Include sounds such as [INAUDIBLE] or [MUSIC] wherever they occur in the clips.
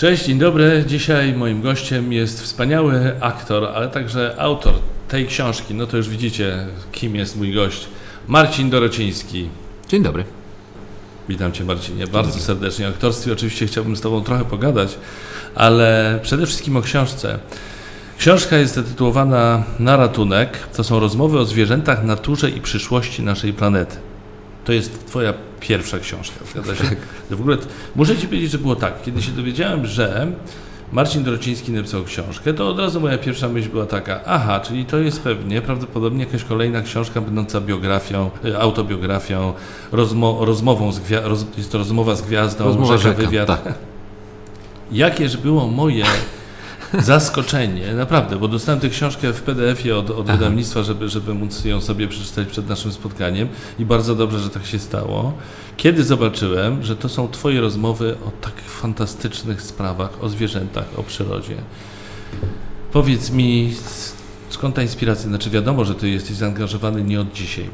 Cześć, dzień dobry. Dzisiaj moim gościem jest wspaniały aktor, ale także autor tej książki. No to już widzicie, kim jest mój gość. Marcin Dorociński. Dzień dobry. Witam Cię Marcinie bardzo serdecznie. O aktorstwie oczywiście chciałbym z Tobą trochę pogadać, ale przede wszystkim o książce. Książka jest zatytułowana Na ratunek. To są rozmowy o zwierzętach, naturze i przyszłości naszej planety. To jest Twoja pierwsza książka, zgadza się? Tak. W ogóle muszę Ci powiedzieć, że było tak. Kiedy się dowiedziałem, że Marcin Dorociński napisał książkę, to od razu moja pierwsza myśl była taka, aha, czyli to jest pewnie, prawdopodobnie jakaś kolejna książka będąca biografią, y, autobiografią, rozmo rozmową z gwiazdą, roz jest to rozmowa z gwiazdą, Rozmowa rzeka, wywiad. tak. [LAUGHS] Jakież było moje zaskoczenie, naprawdę, bo dostałem tę książkę w PDF-ie od, od wydawnictwa, żeby, żeby móc ją sobie przeczytać przed naszym spotkaniem i bardzo dobrze, że tak się stało. Kiedy zobaczyłem, że to są Twoje rozmowy o takich fantastycznych sprawach, o zwierzętach, o przyrodzie. Powiedz mi, skąd ta inspiracja? Znaczy wiadomo, że Ty jesteś zaangażowany nie od dzisiaj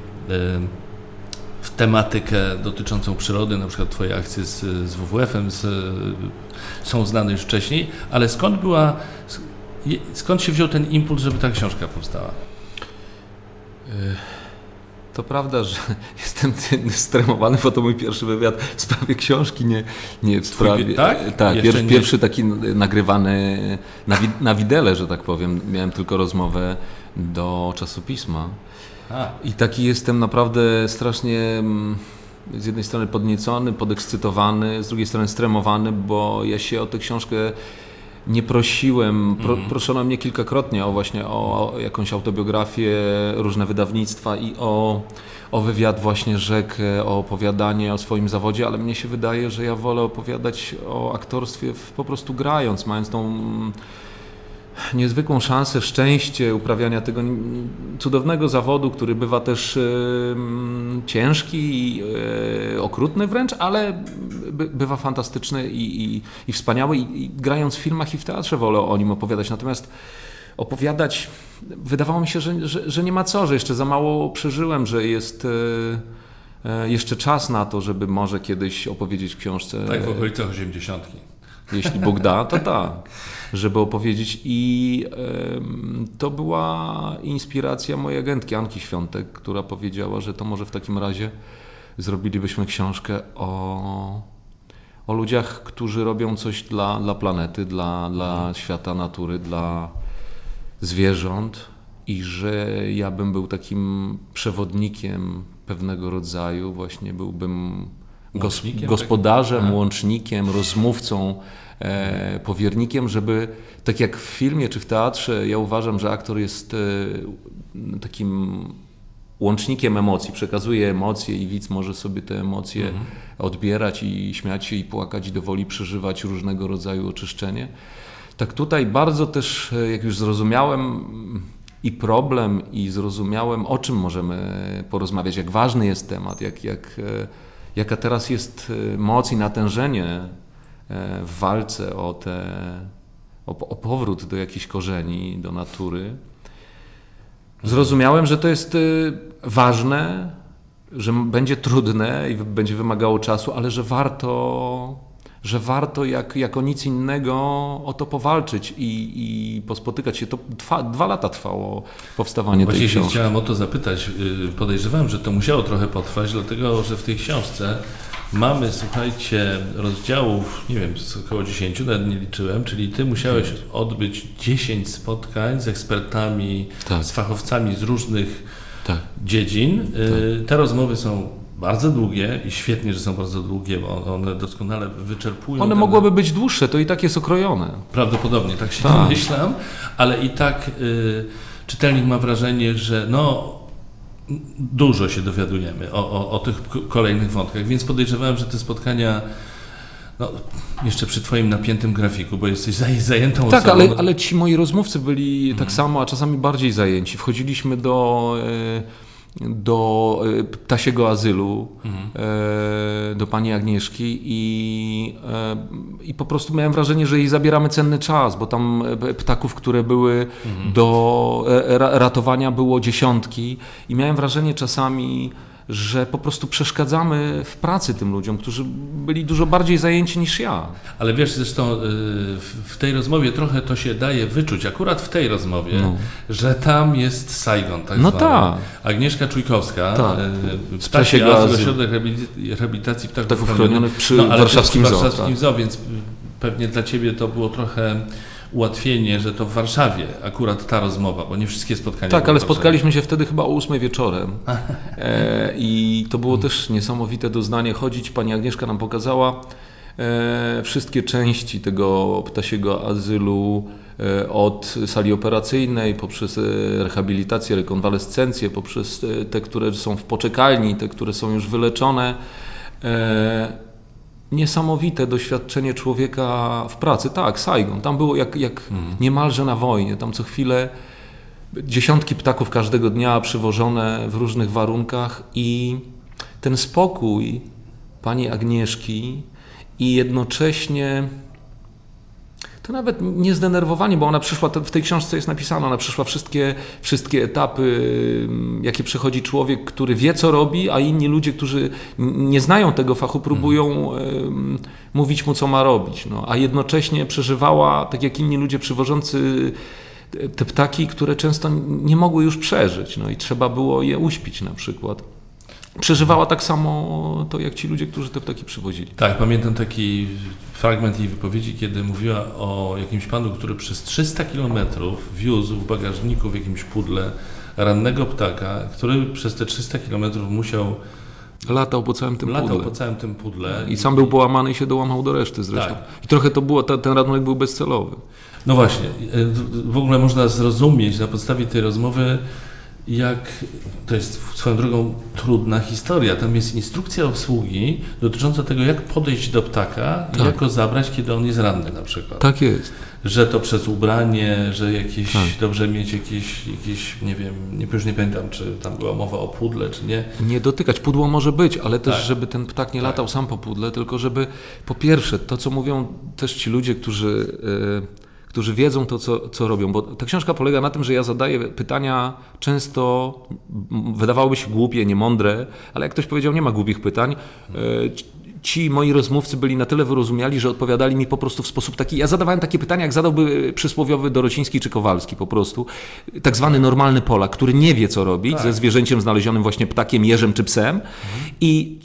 w tematykę dotyczącą przyrody, na przykład Twoje akcje z, z WWF-em z, są znane już wcześniej, ale skąd była, skąd się wziął ten impuls, żeby ta książka powstała? To prawda, że [LAUGHS] jestem stremowany, bo to mój pierwszy wywiad w sprawie książki, nie, nie w Twój sprawie. pi- tak? tak pierwszy, nie- pierwszy taki nagrywany na, wi- na widele, że tak powiem. Miałem tylko rozmowę do czasopisma. A, I taki jestem naprawdę strasznie mm, z jednej strony podniecony, podekscytowany, z drugiej strony stremowany, bo ja się o tę książkę nie prosiłem. Pro, Proszono mnie kilkakrotnie o właśnie o jakąś autobiografię, różne wydawnictwa i o, o wywiad właśnie rzekę, o opowiadanie o swoim zawodzie, ale mnie się wydaje, że ja wolę opowiadać o aktorstwie w, po prostu grając, mając tą mm, niezwykłą szansę, szczęście uprawiania tego cudownego zawodu, który bywa też ciężki i e, okrutny wręcz, ale by, bywa fantastyczny i, i, i wspaniały. I, I grając w filmach i w teatrze wolę o nim opowiadać. Natomiast opowiadać, wydawało mi się, że, że, że nie ma co, że jeszcze za mało przeżyłem, że jest e, e, jeszcze czas na to, żeby może kiedyś opowiedzieć w książce tak w okolicach 80. jeśli Bóg da, to tak, żeby opowiedzieć. I to była inspiracja mojej agentki Anki Świątek, która powiedziała, że to może w takim razie zrobilibyśmy książkę o, o ludziach, którzy robią coś dla, dla planety, dla, dla świata natury, dla zwierząt i że ja bym był takim przewodnikiem pewnego rodzaju, właśnie byłbym Łącznikiem gospodarzem, takim? A. łącznikiem, rozmówcą, e, powiernikiem, żeby tak jak w filmie czy w teatrze, ja uważam, że aktor jest e, takim łącznikiem emocji, przekazuje emocje i widz może sobie te emocje odbierać i śmiać się i płakać i do woli przeżywać różnego rodzaju oczyszczenie. Tak tutaj bardzo też, e, jak już zrozumiałem i problem, i zrozumiałem, o czym możemy porozmawiać, jak ważny jest temat, jak, jak, e, jaka teraz jest e, moc i natężenie e, w walce o, te, o, o powrót do jakichś korzeni, do natury. Zrozumiałem, że to jest y, ważne, że będzie trudne i będzie wymagało czasu, ale że warto, że warto jak, jako nic innego o to powalczyć i, i pospotykać się. To dwa, dwa lata trwało powstawanie tej Właśnie książki. chciałem o to zapytać. Yy, Podejrzewałem, że to musiało trochę potrwać, dlatego że w tej książce mamy, słuchajcie, rozdziałów, nie wiem, z około 10, nawet nie liczyłem, czyli ty musiałeś odbyć 10 spotkań z ekspertami, Tak. z fachowcami z różnych Tak. dziedzin. Yy, Te rozmowy są bardzo długie i świetnie, że są bardzo długie, bo one doskonale wyczerpują. One ten- mogłyby być dłuższe, to i tak jest okrojone. Prawdopodobnie, tak się Tak. domyślam, ale i tak y, czytelnik ma wrażenie, że no, dużo się dowiadujemy o, o, o tych kolejnych wątkach, więc podejrzewałem, że te spotkania, no, jeszcze przy Twoim napiętym grafiku, bo jesteś zaj, zajętą Tak, osobą. ale, ale ci moi rozmówcy byli tak samo, a czasami bardziej zajęci. Wchodziliśmy do, e, do e, ptasiego azylu, e, do pani Agnieszki i, e, i po prostu miałem wrażenie, że jej zabieramy cenny czas, bo tam e, ptaków, które były do e, ra- ratowania było dziesiątki i miałem wrażenie czasami, że po prostu przeszkadzamy w pracy tym ludziom, którzy byli dużo bardziej zajęci niż ja. Ale wiesz, zresztą y, w tej rozmowie trochę to się daje wyczuć, akurat w tej rozmowie, no. że tam jest Saigon, tak No tak. Agnieszka Czujkowska, tak. Y, Ptasi Ośrodek Rehabilitacji Ptaków, Chronionych przy no, warszawskim, przy warszawskim zoo, tak. więc pewnie dla Ciebie to było trochę ułatwienie, że to w Warszawie akurat ta rozmowa, bo nie wszystkie spotkania. Tak, ale spotkaliśmy się wtedy chyba o 8 wieczorem. [LAUGHS] E, I to było też niesamowite doznanie. Chodzić, pani Agnieszka nam pokazała e, wszystkie części tego ptasiego azylu e, od sali operacyjnej, poprzez e, rehabilitację, rekonwalescencję, poprzez e, te, które są w poczekalni, te, które są już wyleczone niesamowite doświadczenie człowieka w pracy. Tak, Saigon, tam było jak, jak mhm. niemalże na wojnie, tam co chwilę dziesiątki ptaków każdego dnia przywożone w różnych warunkach i ten spokój pani Agnieszki i jednocześnie to nawet nie zdenerwowanie, bo ona przyszła, w tej książce jest napisane, ona przyszła wszystkie, wszystkie etapy, mm, jakie przechodzi człowiek, który wie, co robi, a inni ludzie, którzy nie znają tego fachu, próbują hmm. mówić mu, co ma robić. No, a jednocześnie przeżywała, tak jak inni ludzie przywożący te ptaki, które często nie mogły już przeżyć, no i trzeba było je uśpić na przykład przeżywała tak samo to, jak ci ludzie, którzy te ptaki przywozili. Tak, pamiętam taki fragment jej wypowiedzi, kiedy mówiła o jakimś panu, który przez 300 kilometrów wiózł w bagażniku w jakimś pudle rannego ptaka, który przez te 300 kilometrów musiał Latał po całym tym Latał pudle. po całym tym pudle. I sam był połamany i się dołamał do reszty zresztą. Tak. I trochę to było, ten radunek był bezcelowy. No właśnie. W ogóle można zrozumieć na podstawie tej rozmowy, jak to jest swoją drogą trudna historia. Tam jest instrukcja obsługi dotycząca tego, jak podejść do ptaka tak. i jak go zabrać, kiedy on jest ranny na przykład. Tak jest. Że to przez ubranie, że jakieś, tak. dobrze mieć jakieś, jakieś, nie wiem, nie, już nie pamiętam, czy tam była mowa o pudle, czy nie. Nie dotykać. Pudło może być, ale też, tak. żeby ten ptak nie tak. latał sam po pudle, tylko żeby po pierwsze, to co mówią też ci ludzie, którzy... Yy, którzy wiedzą to, co, co robią. Bo ta książka polega na tym, że ja zadaję pytania często, wydawałoby się głupie, niemądre, ale jak ktoś powiedział, nie ma głupich pytań. E, ci moi rozmówcy byli na tyle wyrozumiali, że odpowiadali mi po prostu w sposób taki. Ja zadawałem takie pytania, jak zadałby przysłowiowy Dorociński czy Kowalski po prostu. Tak zwany normalny Polak, który nie wie, co robić tak. ze zwierzęciem znalezionym właśnie ptakiem, jeżem czy psem. Mhm. I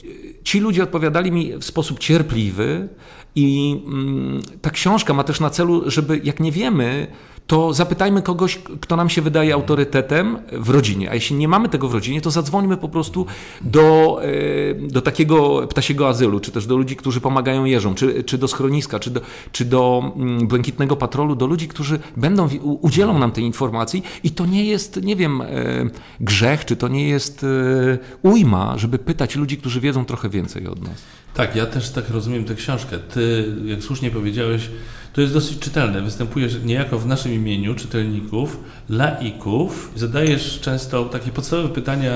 ci ludzie odpowiadali mi w sposób cierpliwy, i mm, ta książka ma też na celu, żeby jak nie wiemy, to zapytajmy kogoś, kto nam się wydaje autorytetem w rodzinie. A jeśli nie mamy tego w rodzinie, to zadzwońmy po prostu do, e, do takiego ptasiego azylu, czy też do ludzi, którzy pomagają jeżom, czy, czy do schroniska, czy do, czy do mm, błękitnego patrolu, do ludzi, którzy będą, udzielą nam tej informacji i to nie jest, nie wiem, e, grzech, czy to nie jest e, ujma, żeby pytać ludzi, którzy wiedzą trochę więcej od nas. Tak, ja też tak rozumiem tę książkę. Ty, jak słusznie powiedziałeś, to jest dosyć czytelne. Występujesz niejako w naszym imieniu, czytelników, laików. Zadajesz często takie podstawowe pytania,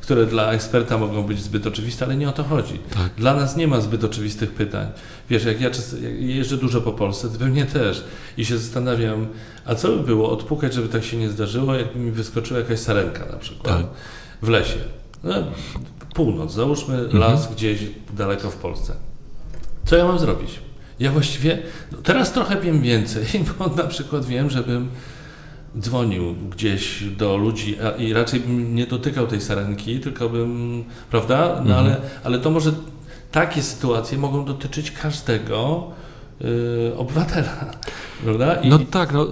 które dla eksperta mogą być zbyt oczywiste, ale nie o to chodzi. Tak. Dla nas nie ma zbyt oczywistych pytań. Wiesz, jak ja jak jeżdżę dużo po Polsce, ty pewnie też i się zastanawiam, a co by było odpukać, żeby tak się nie zdarzyło, jakby mi wyskoczyła jakaś sarenka na przykład tak. w lesie. No, północ, załóżmy mhm. las gdzieś daleko w Polsce. Co ja mam zrobić? Ja właściwie no teraz trochę wiem więcej, [LAUGHS] bo na przykład wiem, żebym dzwonił gdzieś do ludzi i raczej bym nie dotykał tej sarenki, tylko bym, prawda? No mhm. ale, ale to może takie sytuacje mogą dotyczyć każdego yy, obywatela, [LAUGHS] prawda? I... No tak, no.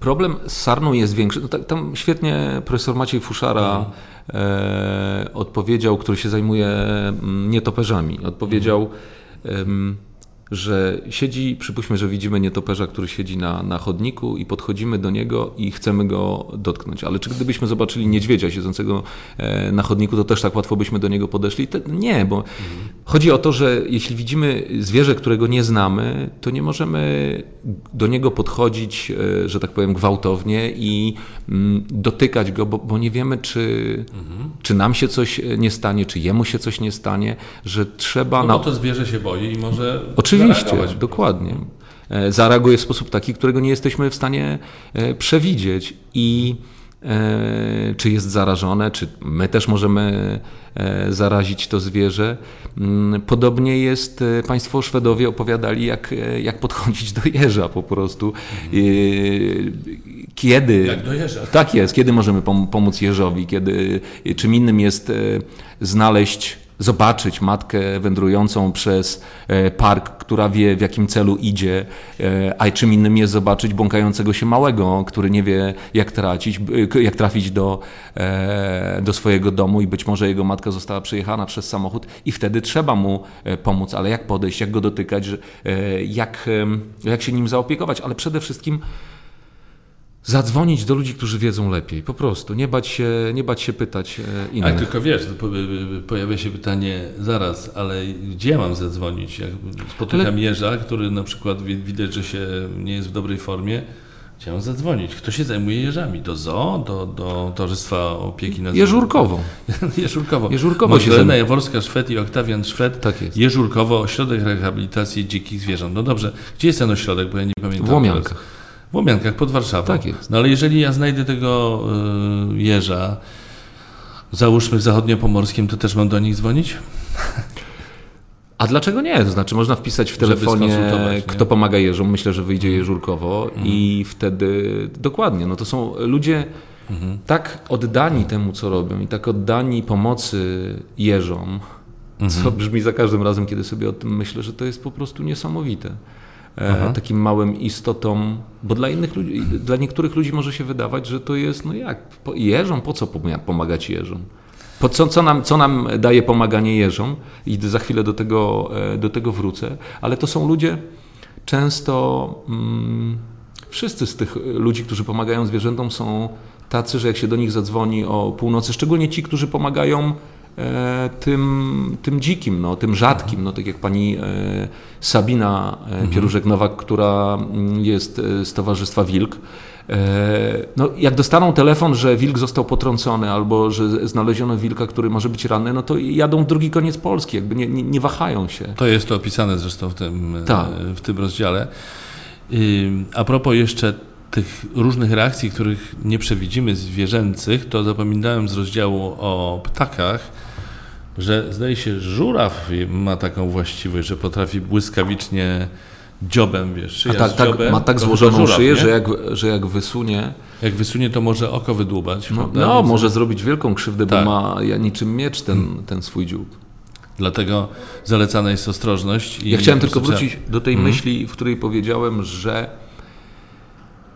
Problem z sarną jest większy. No, tam świetnie profesor Maciej Fuszara mhm. e, odpowiedział, który się zajmuje mm, nietoperzami. Odpowiedział, mhm że siedzi, przypuśćmy, że widzimy nietoperza, który siedzi na, na chodniku i podchodzimy do niego i chcemy go dotknąć. Ale czy gdybyśmy zobaczyli niedźwiedzia siedzącego e, na chodniku, to też tak łatwo byśmy do niego podeszli? Nie, bo mhm. chodzi o to, że jeśli widzimy zwierzę, którego nie znamy, to nie możemy do niego podchodzić, e, że tak powiem, gwałtownie i mm, dotykać go, bo, bo nie wiemy, czy, mhm. czy nam się coś nie stanie, czy jemu się coś nie stanie, że trzeba... No bo to zwierzę się boi i może... Oczywiście Oczywiście, dokładnie. E, zareaguje w sposób taki, którego nie jesteśmy w stanie e, przewidzieć. I e, czy jest zarażone, czy my też możemy zarazić to zwierzę. Mm, podobnie jest, Państwo Szwedowie opowiadali, jak, jak podchodzić do jeża po prostu. Kiedy. Jak do jeża. Tak jest, kiedy możemy pomóc jeżowi, kiedy, czym innym jest znaleźć zobaczyć matkę wędrującą przez e, park, która wie w jakim celu idzie, e, a czym innym jest zobaczyć błąkającego się małego, który nie wie jak, tracić, jak trafić do, e, do swojego domu i być może jego matka została przejechana przez samochód i wtedy trzeba mu pomóc, ale jak podejść, jak go dotykać, jak, jak się nim zaopiekować, ale przede wszystkim zadzwonić do ludzi, którzy wiedzą lepiej. Po prostu. Nie bać się, nie bać się pytać e, innych. A tylko wiesz, pojawia się pytanie zaraz, ale gdzie mam zadzwonić? Jak spotykam ale... jeża, który na przykład widać, że się nie jest w dobrej formie, Chciałem zadzwonić. Kto się zajmuje jeżami? Do zoo? Do, do Towarzystwa Opieki nad Jeżurkowo. [LAUGHS] Jeżurkowo. Jeżurkowo Magdalena Jaworska Szwed i Oktawian Szwed. Tak jest. Jeżurkowo, Ośrodek Rehabilitacji Dzikich Zwierząt. No dobrze. Gdzie jest ten ośrodek? Bo ja nie pamiętam. W Łomiankach. W Łomiankach pod Warszawą. Tak jest. No ale jeżeli ja znajdę tego y, jeża, załóżmy w zachodniopomorskim, to też mam do nich dzwonić? A dlaczego nie? To znaczy można wpisać w telefonie, kto pomaga jeżom. Myślę, że wyjdzie jeżurkowo mhm. i wtedy dokładnie. No to są ludzie mhm. tak oddani temu, co robią i tak oddani pomocy jeżom, mhm. co brzmi za każdym razem, kiedy sobie o tym myślę, że to jest po prostu niesamowite. E, Aha. takim małym istotom, bo dla innych ludzi, dla niektórych ludzi może się wydawać, że to jest, no jak, jeżom, po co pomagać jeżom? Po co, co, nam, co nam daje pomaganie jeżom? I za chwilę do tego, e, do tego wrócę, ale to są ludzie często, mm, wszyscy z tych ludzi, którzy pomagają zwierzętom są tacy, że jak się do nich zadzwoni o północy, szczególnie ci, którzy pomagają tym, tym dzikim, no, tym rzadkim, no, tak jak pani e, Sabina e, mhm. Pierużek-Nowak, która mm, jest z Towarzystwa Wilk. No, jak dostaną telefon, że wilk został potrącony albo że znaleziono wilka, który może być ranny, no to jadą w drugi koniec Polski, jakby nie, nie, nie wahają się. To jest to opisane zresztą w tym, tak. w tym rozdziale. A propos jeszcze tych różnych reakcji, których nie przewidzimy zwierzęcych, to zapominałem z rozdziału o ptakach, że zdaje się, żuraw ma taką właściwość, że potrafi błyskawicznie dziobem, wiesz, A tak, tak, dziobem, ma tak złożoną żuraw, szyję, że jak, że jak wysunie... Jak wysunie, to może oko wydłubać. No, no może zrobić wielką krzywdę, tak. bo ma ja niczym miecz ten, hmm. ten swój dziób. Dlatego zalecana jest ostrożność. ja chciałem tylko wrócić do tej hmm. myśli, w której powiedziałem, że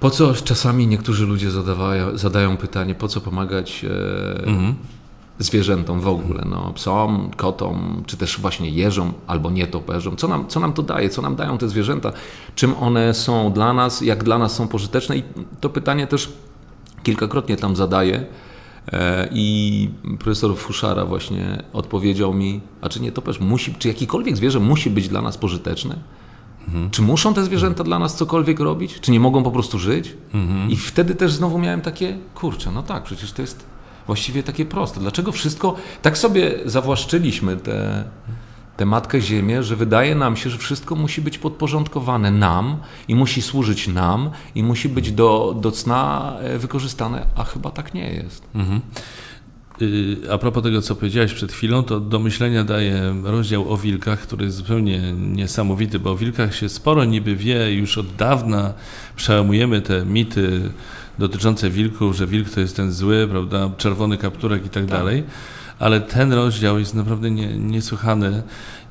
po co czasami niektórzy ludzie zadawają, zadają pytanie, po co pomagać e, hmm zwierzętom w ogóle, no, psom, kotom, czy też właśnie jeżom albo nietoperzom. Co nam, co nam to daje, co nam dają te zwierzęta, czym one są dla nas, jak dla nas są pożyteczne i to pytanie też kilkakrotnie tam zadaję. E, I profesor Fuszara właśnie odpowiedział mi, a czy nietoperz musi, czy jakikolwiek zwierzę musi być dla nas pożyteczne? Mhm. Czy muszą te zwierzęta dla nas cokolwiek robić? Czy nie mogą po prostu żyć? Mhm. I wtedy też znowu miałem takie, kurczę, no tak, przecież to jest właściwie takie proste. Dlaczego wszystko, tak sobie zawłaszczyliśmy tę te Matkę Ziemię, że wydaje nam się, że wszystko musi być podporządkowane nam i musi służyć nam i musi być do, do cna e, wykorzystane, a chyba tak nie jest. Mhm. Y, a propos tego, co powiedziałeś przed chwilą, to do myślenia daje rozdział o wilkach, który jest zupełnie niesamowity, bo o wilkach się sporo niby wie, już od dawna przełamujemy te mity dotyczące wilków, że wilk to jest ten zły, prawda, czerwony kapturek i tak, tak. dalej. Ale ten rozdział jest naprawdę nie, niesłychany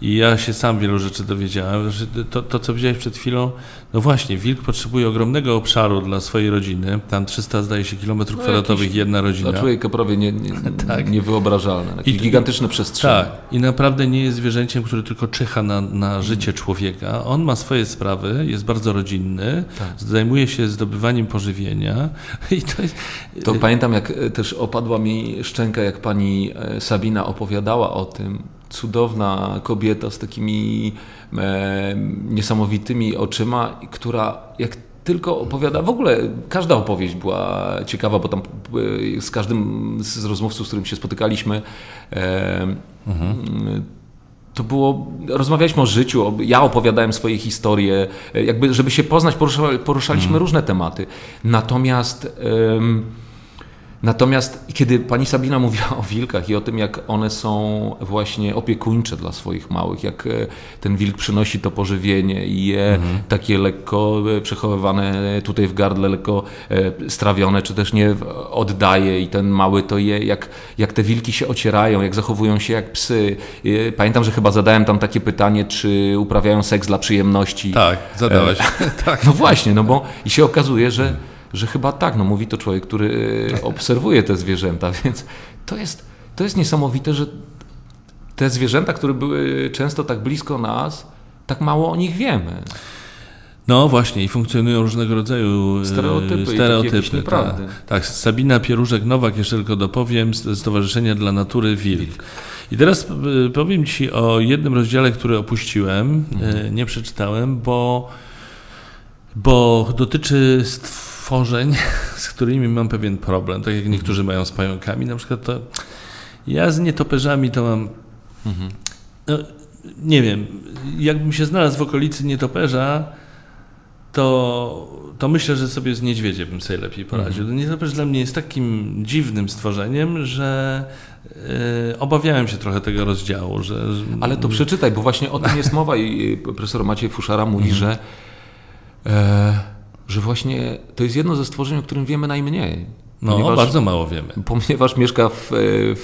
i ja się sam wielu rzeczy dowiedziałem. To, to, co powiedziałeś przed chwilą, no właśnie, wilk potrzebuje ogromnego obszaru dla swojej rodziny. Tam 300 zdaje się kilometrów no, kwadratowych jedna rodzina. Dla człowieka prawie nie, nie, [LAUGHS] tak. niewyobrażalne. Jakieś I, gigantyczne przestrzenie. Tak. I naprawdę nie jest zwierzęciem, które tylko czyha na, na życie człowieka. On ma swoje sprawy, jest bardzo rodzinny, tak. zajmuje się zdobywaniem pożywienia. [LAUGHS] I to, jest... to pamiętam, jak też opadła mi szczęka, jak pani e, Sabina opowiadała o tym, cudowna kobieta z takimi e, niesamowitymi oczyma, która jak tylko opowiada, w ogóle każda opowieść była ciekawa, bo tam e, z każdym z rozmówców, z którym się spotykaliśmy, e, mhm. to było, rozmawialiśmy o życiu, ja opowiadałem swoje historie, e, jakby żeby się poznać, porusza, poruszaliśmy mhm. różne tematy. Natomiast Natomiast kiedy pani Sabina mówiła o wilkach i o tym, jak one są właśnie opiekuńcze dla swoich małych, jak e, ten wilk przynosi to pożywienie i je mhm. takie lekko e, przechowywane tutaj w gardle, lekko e, strawione, czy też nie oddaje i ten mały to je, jak, jak te wilki się ocierają, jak zachowują się jak psy. Pamiętam, że chyba zadałem tam takie pytanie, czy uprawiają seks dla przyjemności. Tak, zadałeś. [LAUGHS] tak. No właśnie, no bo i się okazuje, że że chyba tak, no mówi to człowiek, który e, obserwuje te zwierzęta, [LAUGHS] więc to jest, to jest niesamowite, że te zwierzęta, które były często tak blisko nas, tak mało o nich wiemy. No właśnie i funkcjonują różnego rodzaju e, stereotypy. stereotypy tak, tak, Sabina Pieruszek-Nowak, jeszcze tylko dopowiem, z Stowarzyszenia dla Natury Wilk. I teraz e, powiem Ci o jednym rozdziale, który opuściłem, mhm. nie przeczytałem, bo, bo dotyczy stworzeń, z którymi mam pewien problem, tak jak niektórzy mają z pająkami, na przykład to ja z nietoperzami to mam, mhm. no, nie wiem, jakbym się znalazł w okolicy nietoperza, to, to myślę, że sobie z niedźwiedziem bym sobie lepiej poradził. Mhm. Nietoperz dla mnie jest takim dziwnym stworzeniem, że yy, obawiałem się trochę tego rozdziału. Że, Ale to przeczytaj, bo właśnie o tym jest mowa i profesor Maciej Fuszara mówi, mhm. że e, że właśnie to jest jedno ze stworzeń, o którym wiemy najmniej. No, bardzo mało wiemy. Ponieważ mieszka w,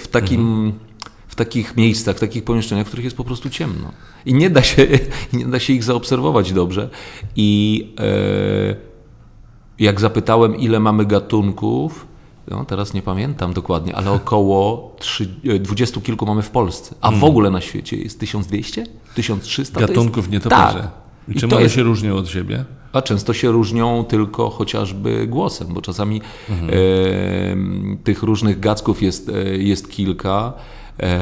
w takim. Mhm. W takich miejscach, w takich pomieszczeniach, w których jest po prostu ciemno. I nie da się, [LAUGHS] nie da się ich zaobserwować dobrze. I e, jak zapytałem, ile mamy gatunków, no, teraz nie pamiętam dokładnie, ale około 20 kilku mamy w Polsce. A w mhm. ogóle na świecie jest 1200? 1300? Gatunków jest... nietoperzy. Tak. I czym one jest... się różnią od siebie? A często się różnią tylko chociażby głosem, bo czasami mhm. e, tych różnych gacków jest, e, jest kilka. E,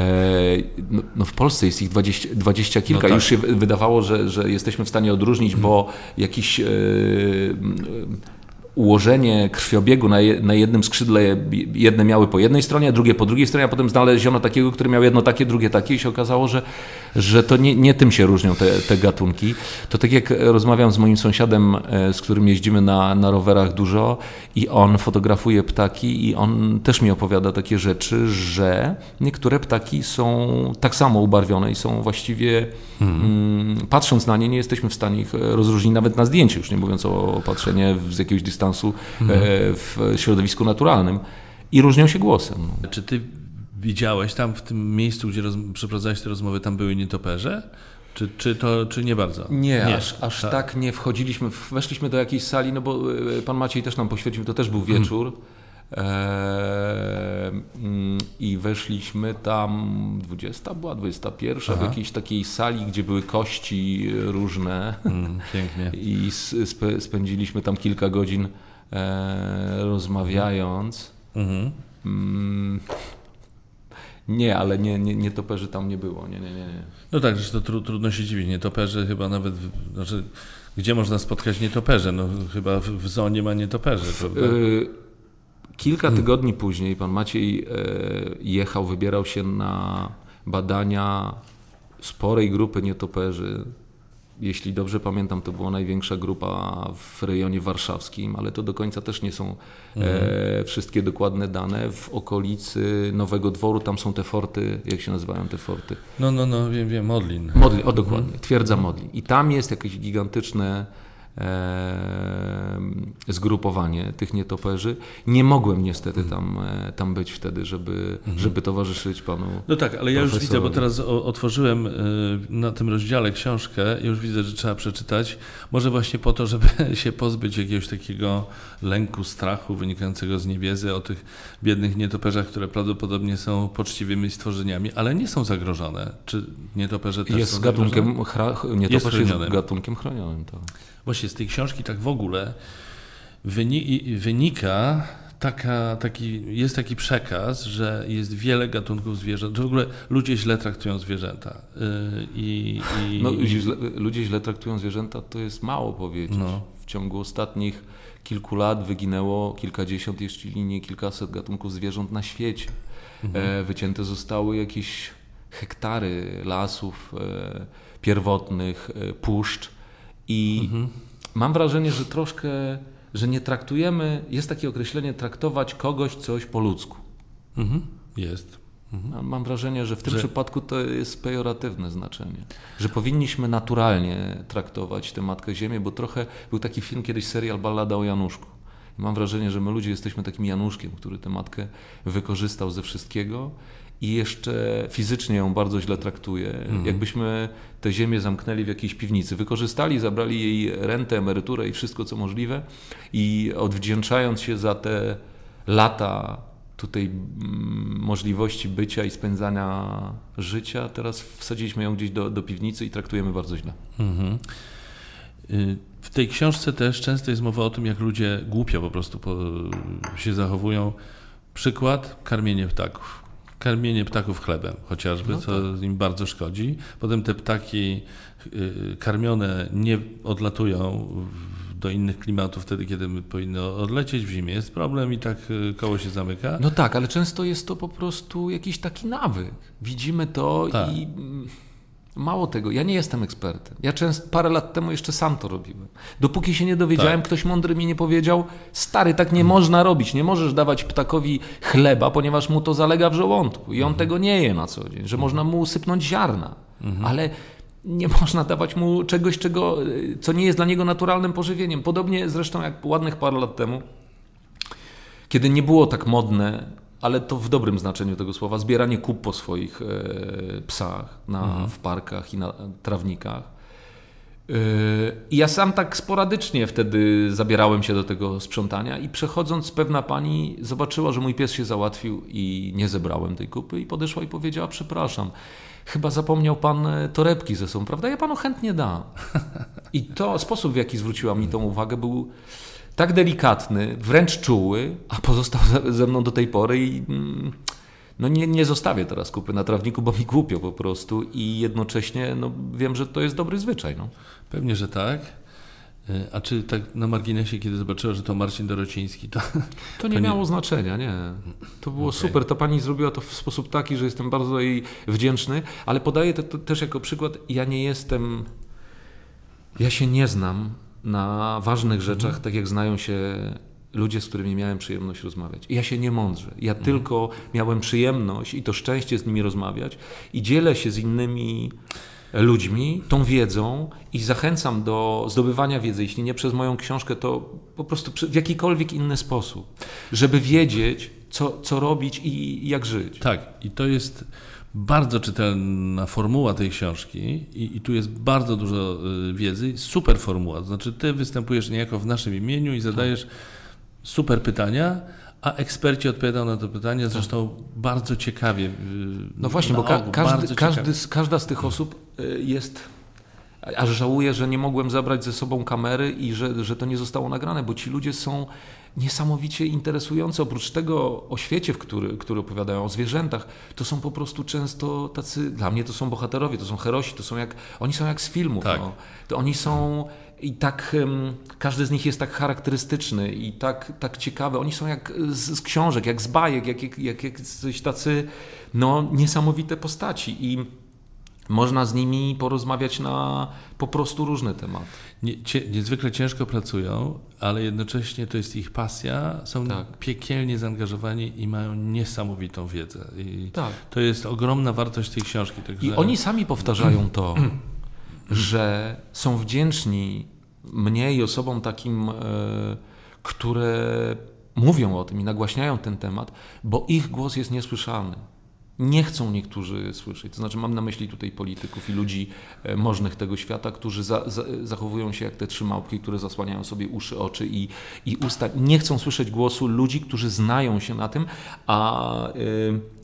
no, no, w Polsce jest ich dwadzieścia, dwadzieścia kilka. No tak. Już się wydawało, że, że jesteśmy w stanie odróżnić, bo jakiś e, ułożenie krwiobiegu na, je, na jednym skrzydle, jedne miały po jednej stronie, a drugie po drugiej stronie, a potem znaleziono takiego, który miał jedno takie, drugie takie i się okazało, że, że to nie, nie tym się różnią te, te gatunki. To tak jak rozmawiam z moim sąsiadem, e, z którym jeździmy na, na rowerach dużo i on fotografuje ptaki i on też mi opowiada takie rzeczy, że niektóre ptaki są tak samo ubarwione i są właściwie, mhm. mm, patrząc na nie, nie jesteśmy w stanie ich rozróżnić nawet na zdjęciu, już nie mówiąc o patrzeniu z jakiegoś dystansu dystansu mhm. w środowisku naturalnym i różnią się głosem. No. Czy ty widziałeś tam w tym miejscu, gdzie roz, przeprowadzałeś te rozmowy, tam były nietoperze? Czy, czy, to, czy nie bardzo? Nie, nie. aż, aż tak. tak. nie wchodziliśmy. Weszliśmy do jakiejś sali, no bo e, pan Maciej też nam poświęcił, to też był mhm. wieczór. I weszliśmy tam, 20 była, 21, Aha. w jakiejś takiej sali, gdzie były kości różne. Mm, pięknie. [LAUGHS] I spe, spędziliśmy tam kilka godzin e, rozmawiając. Mhm. Mm, nie, ale nie, nie, nie toperzy tam nie było. Nie, nie, nie, nie. No tak, że to tru, trudno się dziwić. Nietoperzy chyba nawet, znaczy, gdzie można spotkać nietoperze? No chyba w, w zonie ma nietoperze, prawda? Y Kilka tygodni później pan Maciej e, jechał, wybierał się na badania sporej grupy nietoperzy. Jeśli dobrze pamiętam, to była największa grupa w rejonie warszawskim, ale to do końca też nie są e, mhm. wszystkie dokładne dane. W okolicy Nowego Dworu tam są te forty, jak się nazywają te forty? No, no, no, wiem, wiem, Modlin. Modlin, o dokładnie, mhm. twierdza Modlin. I tam jest jakieś gigantyczne zgrupowanie tych nietoperzy. Nie mogłem niestety mhm. tam, e, tam być wtedy, żeby, mhm. żeby towarzyszyć panu. No tak, ale ja już widzę, bo teraz otworzyłem e, na tym rozdziale książkę już widzę, że trzeba przeczytać. Może właśnie po to, żeby [LAUGHS] się pozbyć jakiegoś takiego lęku, strachu wynikającego z niewiedzy o tych biednych nietoperzach, które prawdopodobnie są poczciwymi stworzeniami, ale nie są zagrożone. Czy nietoperze też jest są gatunkiem, chra, nietoperz jest, jest gatunkiem chronionym. Tak. Właśnie z tej książki tak w ogóle wynika taka, taki, jest taki przekaz, że jest wiele gatunków zwierząt, że w ogóle ludzie źle traktują zwierzęta. Y, I, i, no, źle, ludzie źle traktują zwierzęta, to jest mało powiedzieć. No. W ciągu ostatnich kilku lat wyginęło kilkadziesiąt, jeśli nie kilkaset gatunków zwierząt na świecie. Mhm. E, wycięte zostały jakieś hektary lasów e, pierwotnych, e, puszcz i mhm. mam wrażenie, że troszkę że nie traktujemy, jest takie określenie traktować kogoś coś po ludzku. Mhm. Jest. Mhm. Mam wrażenie, że w tym że... przypadku to jest pejoratywne znaczenie. Że powinniśmy naturalnie traktować tę Matkę Ziemię, bo trochę był taki film kiedyś, serial Ballada o Januszku. I mam wrażenie, że my ludzie jesteśmy takim Januszkiem, który tę matkę wykorzystał ze wszystkiego i jeszcze fizycznie ją bardzo źle traktuje. Mhm. Jakbyśmy tę ziemię zamknęli w jakiejś piwnicy, wykorzystali, zabrali jej rentę, emeryturę i wszystko co możliwe i odwdzięczając się za te lata tutaj mm, możliwości bycia i spędzania życia, teraz wsadziliśmy ją gdzieś do, do piwnicy i traktujemy bardzo źle. Mhm. Y, w tej książce też często jest mowa o tym, jak ludzie głupio po prostu się zachowują. Przykład karmienie ptaków. Karmienie ptaków chlebem chociażby, no co tak. im bardzo szkodzi. Potem te ptaki y, karmione nie odlatują do innych klimatów wtedy, kiedy powinny odlecieć. W zimie jest problem i tak y, koło się zamyka. No tak, ale często jest to po prostu jakiś taki nawyk. Widzimy to tak. i mm, Mało tego, ja nie jestem ekspertem. Ja często, parę lat temu jeszcze sam to robiłem. Dopóki się nie dowiedziałem, tak. ktoś mądry mi nie powiedział, stary, tak nie można robić, nie możesz dawać ptakowi chleba, ponieważ mu to zalega w żołądku i on mhm. tego nie je na co dzień, że można mu usypnąć ziarna, mhm. ale nie można dawać mu czegoś, czego, co nie jest dla niego naturalnym pożywieniem. Podobnie zresztą jak ładnych parę lat temu, kiedy nie było tak modne ale to w dobrym znaczeniu tego słowa, zbieranie kup po swoich e, psach na, mhm. w parkach i na trawnikach. E, I ja sam tak sporadycznie wtedy zabierałem się do tego sprzątania i przechodząc pewna pani zobaczyła, że mój pies się załatwił i nie zebrałem tej kupy i podeszła i powiedziała, przepraszam, chyba zapomniał pan e, torebki ze sobą, prawda? Ja panu chętnie dam. I to sposób, w jaki zwróciła mi tą uwagę był tak delikatny, wręcz czuły, a pozostał ze mną do tej pory i mm, no nie, nie zostawię teraz kupy na trawniku, bo mi głupio po prostu i jednocześnie no, wiem, że to jest dobry zwyczaj. No. Pewnie, że tak. E, a czy tak na marginesie, kiedy zobaczyła, że to Marcin Dorociński, to... [LAUGHS] To nie, to miało znaczenia, nie. To było okay. super. Ta pani zrobiła to w sposób taki, że jestem bardzo jej wdzięczny, ale podaję to, to też jako przykład. Ja nie jestem... Ja się nie znam na ważnych mhm. rzeczach, tak jak znają się ludzie, z którymi miałem przyjemność rozmawiać. I ja się nie mądrzę. Ja mhm. tylko miałem przyjemność i to szczęście z nimi rozmawiać i dzielę się z innymi ludźmi tą wiedzą i zachęcam do zdobywania wiedzy, jeśli nie przez moją książkę, to po prostu w jakikolwiek inny sposób, żeby wiedzieć, co, co robić i jak żyć. Tak, i to jest bardzo czytelna formuła tej książki i, i, tu jest bardzo dużo y, wiedzy. Super formuła. To znaczy, ty występujesz niejako w naszym imieniu i zadajesz super pytania, a eksperci odpowiadają na te pytania, zresztą tak. bardzo ciekawie. Y, no właśnie, bo ka każdy, każdy, każda z tych osób y, jest aż żałuję, że nie mogłem zabrać ze sobą kamery i że, że to nie zostało nagrane, bo ci ludzie są niesamowicie interesujące. Oprócz tego o świecie, w który, który opowiadają, o zwierzętach, to są po prostu często tacy, dla mnie to są bohaterowie, to są herosi, to są jak, oni są jak z filmów. Tak. No. To oni są i tak, każdy z nich jest tak charakterystyczny i tak, tak ciekawy. Oni są jak z, z książek, jak z bajek, jak, jak, jak, jak coś tacy no, niesamowite postaci i można z nimi porozmawiać na po prostu różne tematy. Nie, cie, niezwykle ciężko pracują, ale jednocześnie to jest ich pasja, są tak. piekielnie zaangażowani i mają niesamowitą wiedzę. I tak. To jest ogromna wartość tej książki. Także... I oni sami powtarzają to, [CLEARS THROAT] że są wdzięczni mnie i osobom takim, e, które mówią o tym i nagłaśniają ten temat, bo ich głos jest niesłyszalny nie chcą niektórzy słyszeć. To znaczy, mam na myśli tutaj polityków i ludzi e, możnych tego świata, którzy za, za, zachowują się jak te trzy małpki, które zasłaniają sobie uszy, oczy i, i usta. Nie chcą słyszeć głosu ludzi, którzy znają się na tym, a. Yy,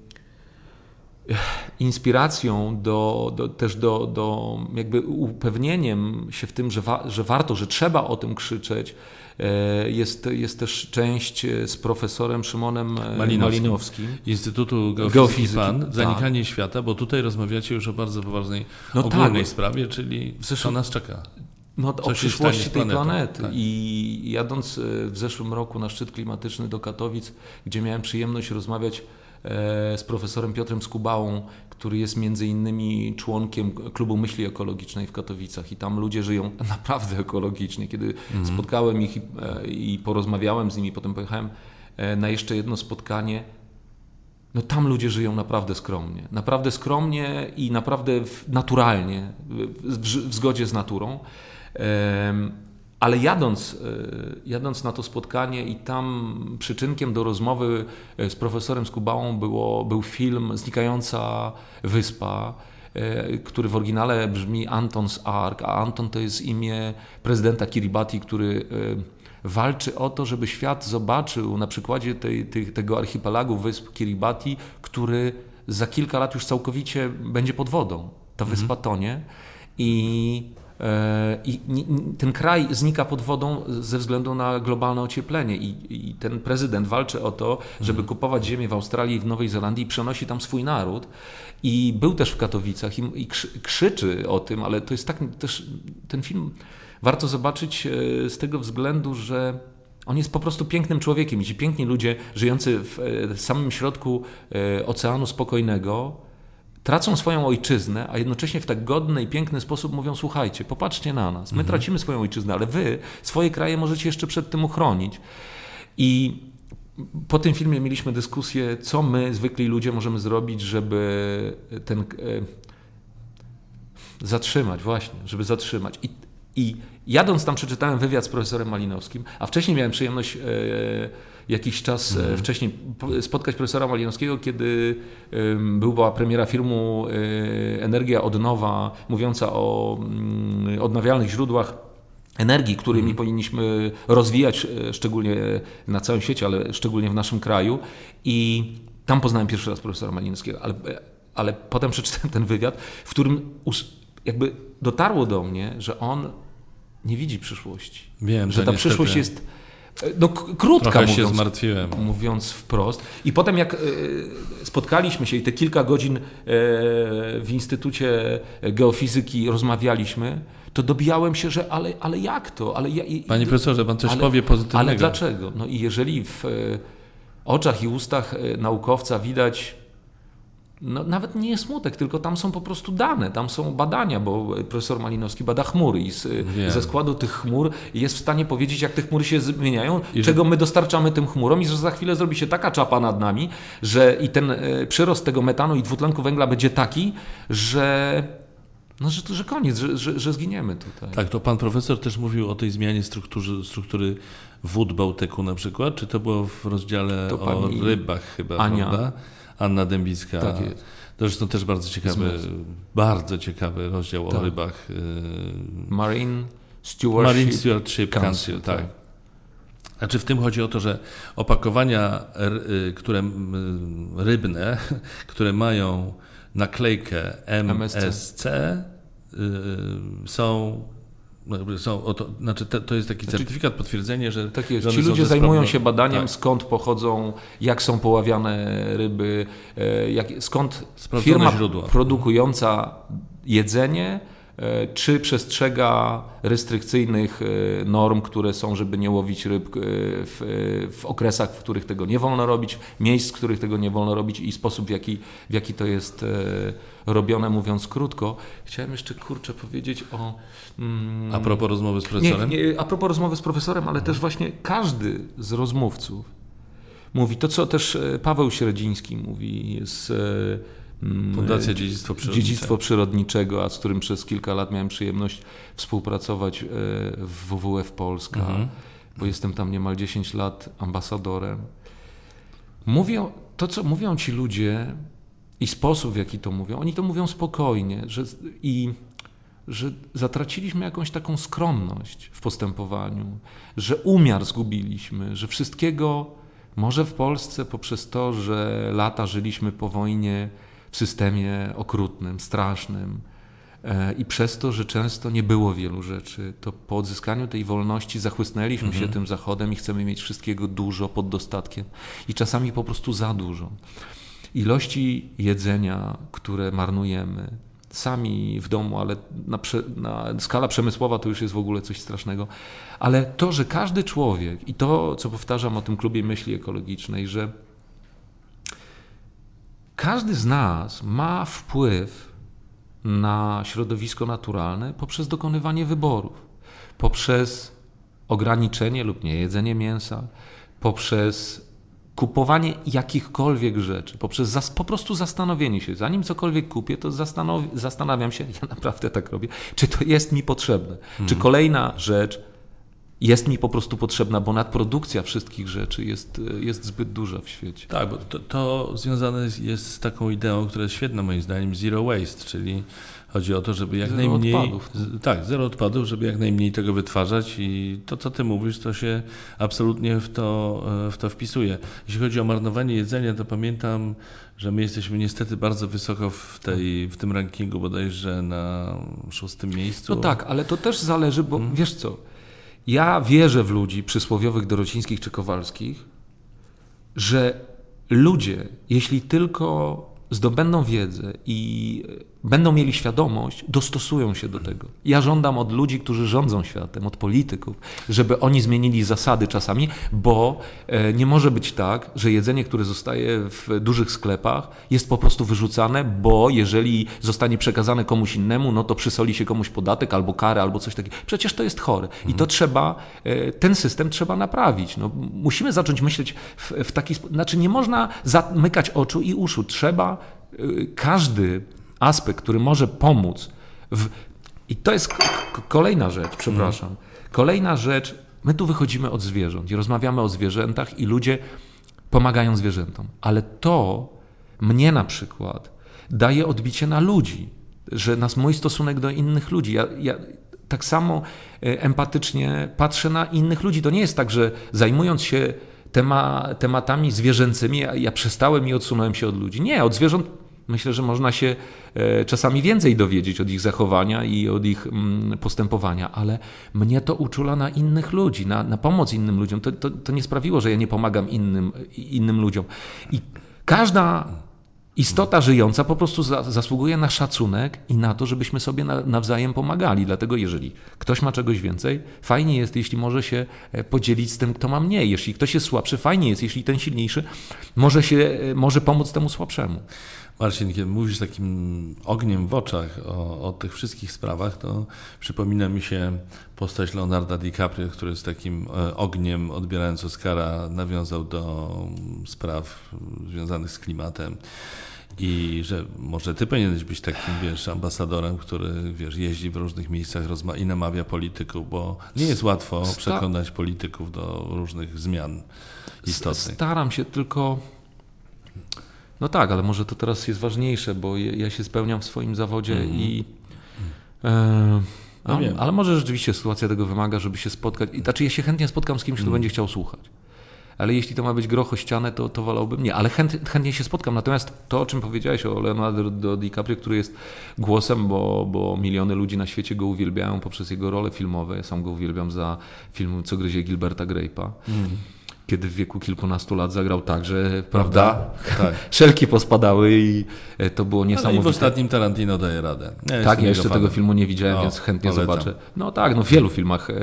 inspiracją, do, do, też do, do jakby upewnieniem się w tym, że, wa, że warto, że trzeba o tym krzyczeć, E, jest, jest też część e, z profesorem Szymonem e, Malinowskim, Malinowskim. Instytutu Geofizyki, Geofizyki PAN, tak. Zanikanie tak. Świata, bo tutaj rozmawiacie już o bardzo poważnej, no ogólnej tak. sprawie, czyli co nas czeka. No, o przyszłości tej planety. Tak. I jadąc w zeszłym roku na szczyt klimatyczny do Katowic, gdzie miałem przyjemność rozmawiać z profesorem Piotrem Skubałą, który jest między innymi członkiem Klubu Myśli Ekologicznej w Katowicach i tam ludzie żyją [LAUGHS] naprawdę ekologicznie. Kiedy mhm. spotkałem ich i, e, i porozmawiałem z nimi, potem pojechałem e, na jeszcze jedno spotkanie, no tam ludzie żyją naprawdę skromnie. Naprawdę skromnie i naprawdę naturalnie, w, w zgodzie z naturą. Ale jadąc, e, jadąc na to spotkanie i tam przyczynkiem do rozmowy e, z profesorem Skubałą było, był film Znikająca Wyspa, e, który w oryginale brzmi Anton's Ark, a Anton to jest imię prezydenta Kiribati, który walczy o to, żeby świat zobaczył na przykładzie tej, tej, tego archipelagu wysp Kiribati, który za kilka lat już całkowicie będzie pod wodą. Ta mhm. wyspa tonie i i ten kraj znika pod wodą ze względu na globalne ocieplenie. I, I, ten prezydent walczy o to, żeby mhm. kupować ziemię w Australii i w Nowej Zelandii i przenosi tam swój naród. I był też w Katowicach i, i krzyczy o tym, ale to jest tak też ten film warto zobaczyć e, z tego względu, że on jest po prostu pięknym człowiekiem i ci piękni ludzie żyjący w e, samym środku e, Oceanu Spokojnego tracą swoją ojczyznę, a jednocześnie w tak godny i piękny sposób mówią: Słuchajcie, popatrzcie na nas. My mhm. tracimy swoją ojczyznę, ale wy swoje kraje możecie jeszcze przed tym uchronić. I po tym filmie mieliśmy dyskusję, co my, zwykli ludzie, możemy zrobić, żeby ten. zatrzymać, właśnie, żeby zatrzymać. I i jadąc tam przeczytałem wywiad z profesorem Malinowskim, a wcześniej miałem przyjemność e, jakiś czas mm. wcześniej spotkać profesora Malinowskiego, kiedy e, była premiera filmu e, Energia od nowa, mówiąca o mm, odnawialnych źródłach energii, którymi mm. powinniśmy rozwijać, e, szczególnie na całym świecie, ale szczególnie w naszym kraju. I tam poznałem pierwszy raz profesora Malinowskiego, ale, ale potem przeczytałem ten wywiad, w którym jakby dotarło do mnie, że on nie widzi przyszłości. Wiem, że ta przyszłość jest no, krótka, Trochę mówiąc, się zmartwiłem. mówiąc wprost. I potem jak e, spotkaliśmy się i te kilka godzin e, w Instytucie Geofizyki rozmawialiśmy, to dobijałem się, że ale, ale jak to? Ale ja, Panie profesorze, pan coś ale, powie pozytywnego. Ale dlaczego? No i jeżeli w e, oczach i ustach naukowca widać no, nawet nie jest smutek, tylko tam są po prostu dane, tam są badania, bo profesor Malinowski bada chmury i z, ze składu tych chmur jest w stanie powiedzieć, jak te chmury się zmieniają, I czego my dostarczamy tym chmurom i że za chwilę zrobi się taka czapa nad nami, że i ten e, przyrost tego metanu i dwutlenku węgla będzie taki, że no, że, że koniec, że, że, że, zginiemy tutaj. Tak, to pan profesor też mówił o tej zmianie struktury, struktury wód Bałtyku na przykład, czy to było w rozdziale to o rybach chyba, Ania. prawda? Anna Dębicka. Tak jest. Zresztą też bardzo ciekawy, bardzo ciekawy rozdział tak. o rybach. Y, Marine Stewardship, Marine Stewardship Council, Council tak. tak. Znaczy w tym chodzi o to, że opakowania, y, które rybne, [LAUGHS] które mają naklejkę MSC, MSC y, są są, oto, znaczy to, to jest taki znaczy, certyfikat, potwierdzenie, że. Tak jest. Ci ludzie zajmują się badaniem, tak. skąd pochodzą, jak są poławiane ryby, e, jak, skąd firma źródła. produkująca jedzenie czy przestrzega restrykcyjnych e, norm, które są, żeby nie łowić ryb e, w, w, okresach, w których tego nie wolno robić, miejsc, w których tego nie wolno robić i sposób, w jaki, w jaki to jest robione, mówiąc krótko. Chciałem jeszcze kurczę powiedzieć o. Mm, a propos rozmowy z profesorem? Nie, nie, a propos rozmowy z profesorem, ale też właśnie każdy z rozmówców mówi to, co też Paweł Średziński mówi, Mm, Fundacja Dziedzictwo Przyrodnicze. Dziedzictwo Przyrodniczego, a z którym przez kilka lat miałem przyjemność współpracować e, w WWF Polska, mhm. bo jestem tam niemal 10 lat ambasadorem. Mówią, to, co mówią ci ludzie i sposób, w jaki to mówią, oni to mówią spokojnie że, i że zatraciliśmy jakąś taką skromność w postępowaniu, że umiar zgubiliśmy, że wszystkiego może w Polsce poprzez to, że lata żyliśmy po wojnie, w systemie okrutnym, strasznym. E, I przez to, że często nie było wielu rzeczy, to po odzyskaniu tej wolności zachłysnęliśmy mhm. się tym zachodem i chcemy mieć wszystkiego dużo pod dostatkiem i czasami po prostu za dużo. Ilości jedzenia, które marnujemy, sami w domu, ale na, na skala przemysłowa to już jest w ogóle coś strasznego. Ale to, że każdy człowiek, i to, co powtarzam o tym klubie myśli ekologicznej, że każdy z nas ma wpływ na środowisko naturalne poprzez dokonywanie wyborów, poprzez ograniczenie lub nie jedzenie mięsa, poprzez kupowanie jakichkolwiek rzeczy, poprzez zas, po prostu zastanowienie się, zanim cokolwiek kupię, to zastanawiam się, [LAUGHS] ja naprawdę tak robię, czy to jest mi potrzebne, czy mhm. kolejna rzecz jest mi po prostu potrzebna, bo nadprodukcja wszystkich rzeczy jest, jest zbyt duża w świecie. Tak, bo to, to związane jest z taką ideą, która jest świetna moim zdaniem, zero waste, czyli chodzi o to, żeby jak zero najmniej. Odpadów. Z, tak, zero odpadów, żeby jak najmniej tego wytwarzać i to, co ty mówisz, to się absolutnie w to, w to wpisuje. Jeśli chodzi o marnowanie jedzenia, to pamiętam, że my jesteśmy niestety bardzo wysoko w, tej, w tym rankingu, bodajże na szóstym miejscu. No tak, ale to też zależy, bo hmm. wiesz co ja wierzę w ludzi przysłowiowych Dorocińskich czy Kowalskich, że ludzie, jeśli tylko zdobędą wiedzę i będą mieli świadomość, dostosują się do tego. Ja żądam od ludzi, którzy rządzą światem, od polityków, żeby oni zmienili zasady czasami, bo e, nie może być tak, że jedzenie, które zostaje w dużych sklepach, jest po prostu wyrzucane, bo jeżeli zostanie przekazane komuś innemu, no to przysoli się komuś podatek albo karę, albo coś takiego. Przecież to jest chore. I to trzeba, e, ten system trzeba naprawić. No, musimy zacząć myśleć w, w taki sposób. Znaczy, nie można zamykać oczu i uszu. Trzeba e, każdy aspekt, który może pomóc. W... I to jest kolejna rzecz, przepraszam. Mm. Kolejna rzecz, my tu wychodzimy od zwierząt i rozmawiamy o zwierzętach i ludzie pomagają zwierzętom, ale to mnie na przykład daje odbicie na ludzi, że nas mój stosunek do innych ludzi. Ja, ja tak samo e, empatycznie patrzę na innych ludzi. To nie jest tak, że zajmując się tema, tematami zwierzęcymi, ja, ja przestałem i odsunąłem się od ludzi. Nie, od zwierząt Myślę, że można się e, czasami więcej dowiedzieć od ich zachowania i od ich mm, postępowania, ale mnie to uczula na innych ludzi, na, na pomoc innym ludziom. To, to, to nie sprawiło, że ja nie pomagam innym, innym ludziom. I każda istota żyjąca po prostu za, zasługuje na szacunek i na to, żebyśmy sobie na, nawzajem pomagali. Dlatego, jeżeli ktoś ma czegoś więcej, fajnie jest, jeśli może się e, podzielić z tym, kto ma mniej. Jeśli ktoś jest słabszy, fajnie jest, jeśli ten silniejszy może, się, e, może pomóc temu słabszemu. Marcin, kiedy mówisz takim ogniem w oczach o, o, tych wszystkich sprawach, to przypomina mi się postać Leonarda DiCaprio, który z takim e, ogniem, odbierając Oscara, nawiązał do spraw związanych z klimatem. I że może ty powinieneś być takim, wiesz, ambasadorem, który, wiesz, jeździ w różnych miejscach i namawia polityków, bo nie jest łatwo przekonać polityków do różnych zmian istotnych. Staram się tylko no tak, ale może to teraz jest ważniejsze, bo ja się spełniam w swoim zawodzie mm. i. E, no ale może rzeczywiście sytuacja tego wymaga, żeby się spotkać. I, znaczy, ja się chętnie spotkam z kimś, kto mm. będzie chciał słuchać. Ale jeśli to ma być grocho ścianę, to, to wolałbym nie. Ale chęt, chętnie się spotkam. Natomiast to, o czym powiedziałeś o Leonardo DiCaprio, który jest głosem, bo, bo miliony ludzi na świecie go uwielbiają poprzez jego role filmowe. Ja sam go uwielbiam za film Co gryzie Gilberta Grape'a. Mm kiedy w wieku kilkunastu lat zagrał tak, że prawda, tak. [LAUGHS] szelki pospadały i e, to było niesamowite. No i w ostatnim Tarantino daje radę. Ja tak, ja jeszcze fanem. tego filmu nie widziałem, o, więc chętnie polecam. zobaczę. No tak, no w wielu filmach e,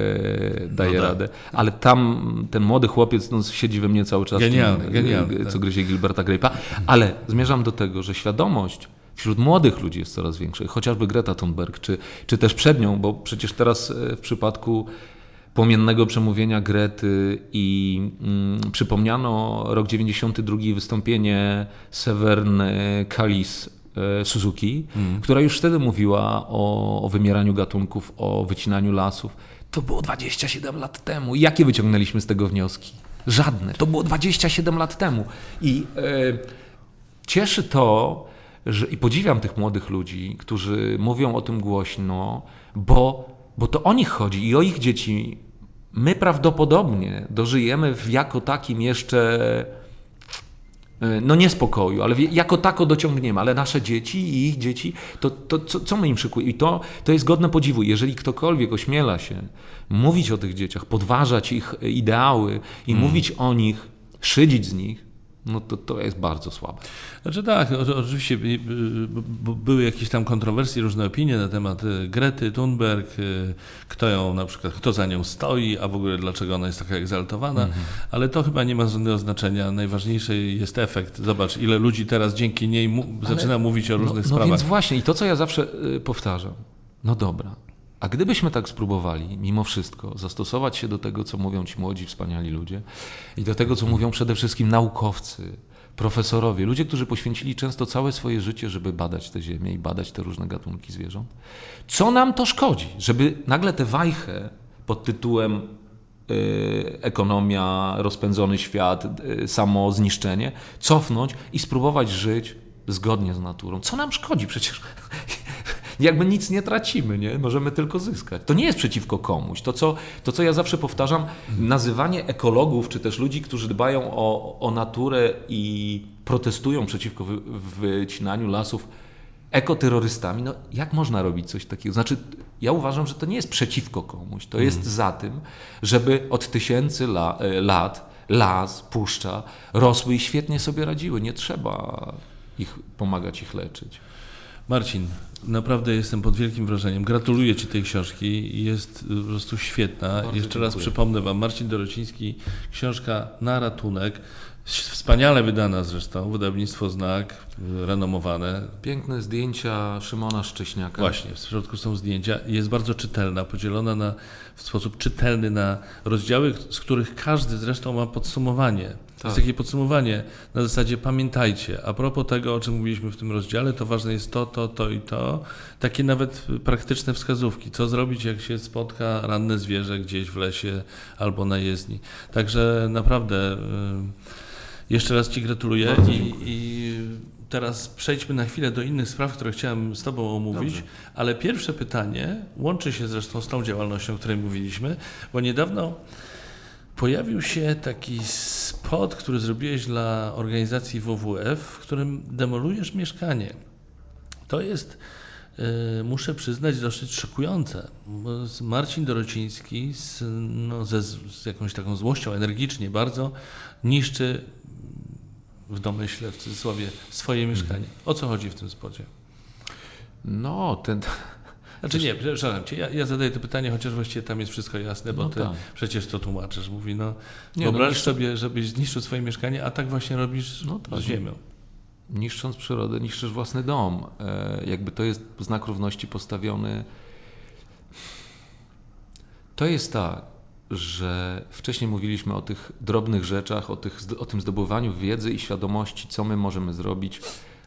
daje no tak. radę, ale tam ten młody chłopiec no, siedzi we mnie cały czas, genialny, tym, genialny, co tak. gryzie Gilberta Grape'a, ale zmierzam do tego, że świadomość wśród młodych ludzi jest coraz większa, chociażby Greta Thunberg, czy, czy też przed nią, bo przecież teraz e, w przypadku płomiennego przemówienia Grety i mm, przypomniano rok 92 wystąpienie Severn Kalis e, Suzuki, mm. która już wtedy mówiła o, o wymieraniu gatunków, o wycinaniu lasów. To było 27 lat temu. Jakie wyciągnęliśmy z tego wnioski? Żadne. To było 27 lat temu. I e, cieszy to, że, i podziwiam tych młodych ludzi, którzy mówią o tym głośno, bo, bo to o nich chodzi i o ich dzieci my prawdopodobnie dożyjemy w jako takim jeszcze e, no niespokoju, ale jako tako dociągniemy, ale nasze dzieci i ich dzieci, to, to co, co my im szykujemy? I to, to jest godne podziwu. Jeżeli ktokolwiek ośmiela się mówić o tych dzieciach, podważać ich ideały i mm. mówić o nich, szydzić z nich, no to to jest bardzo słabe. Znaczy tak, oczywiście y, y, były jakieś tam kontrowersje, różne opinie na temat y, Grety Thunberg, kto ją na przykład, kto za nią stoi, a w ogóle dlaczego ona jest taka egzaltowana, mhm. ale to chyba nie ma żadnego znaczenia. Najważniejszy jest efekt. Zobacz, ile ludzi teraz dzięki niej mu zaczyna mówić o różnych no, no sprawach. No więc właśnie i to, co ja zawsze powtarzam, no dobra, a gdybyśmy tak spróbowali, mimo wszystko, zastosować się do tego, co mówią ci młodzi, wspaniali ludzie i do tego, co mówią przede wszystkim naukowcy, profesorowie, ludzie, którzy poświęcili często całe swoje życie, żeby badać tę ziemię i badać te różne gatunki zwierząt, co nam to szkodzi, żeby nagle tę wajchę pod tytułem y, ekonomia, rozpędzony świat, y, samo zniszczenie, cofnąć i spróbować żyć zgodnie z naturą. Co nam szkodzi? Przecież jakby nic nie tracimy, nie? możemy tylko zyskać. To nie jest przeciwko komuś. To co, to, co ja zawsze powtarzam, nazywanie ekologów, czy też ludzi, którzy dbają o, o naturę i protestują przeciwko wy, wycinaniu lasów, ekoterrorystami, no jak można robić coś takiego? Znaczy, ja uważam, że to nie jest przeciwko komuś, to jest mm. za tym, żeby od tysięcy la, e, lat las, puszcza rosły i świetnie sobie radziły. Nie trzeba ich pomagać ich leczyć. Marcin, naprawdę jestem pod wielkim wrażeniem. Gratuluję Ci tej książki. Jest po prostu świetna. Bardzo Jeszcze dziękuję. raz przypomnę Wam, Marcin Dorociński, książka na ratunek. Wspaniale wydana zresztą, wydawnictwo Znak, renomowane. Piękne zdjęcia Szymona Szcześniaka. Właśnie, w środku są zdjęcia. Jest bardzo czytelna, podzielona na, w sposób czytelny na rozdziały, z których każdy zresztą ma podsumowanie. To jest tak. takie podsumowanie na zasadzie pamiętajcie, a propos tego, o czym mówiliśmy w tym rozdziale, to ważne jest to, to, to i to. Takie nawet praktyczne wskazówki, co zrobić, jak się spotka ranne zwierzę gdzieś w lesie albo na jezdni. Także naprawdę y, jeszcze raz Ci gratuluję i, i, teraz przejdźmy na chwilę do innych spraw, które chciałem z Tobą omówić, Dobrze. ale pierwsze pytanie łączy się zresztą z tą działalnością, o której mówiliśmy, bo niedawno pojawił się taki spot, który zrobiłeś dla organizacji WWF, w którym demolujesz mieszkanie. To jest, y, muszę przyznać, dosyć szokujące. Marcin Dorociński z, no, ze, z jakąś taką złością, energicznie bardzo niszczy w domyśle, w cudzysłowie, swoje mieszkanie. O co chodzi w tym spocie? No, ten, znaczy nie, przepraszam cię, ja, ja zadaję to pytanie, chociaż właściwie tam jest wszystko jasne, bo no ty tak. przecież to tłumaczysz. Mówi, no nie, no wyobraź no, sobie, żebyś zniszczył swoje mieszkanie, a tak właśnie robisz no, tak. z ziemią. Niszcząc przyrodę, niszczysz własny dom. E, jakby to jest znak równości postawiony. To jest tak, że wcześniej mówiliśmy o tych drobnych rzeczach, o, tych, o tym zdobywaniu wiedzy i świadomości, co my możemy zrobić,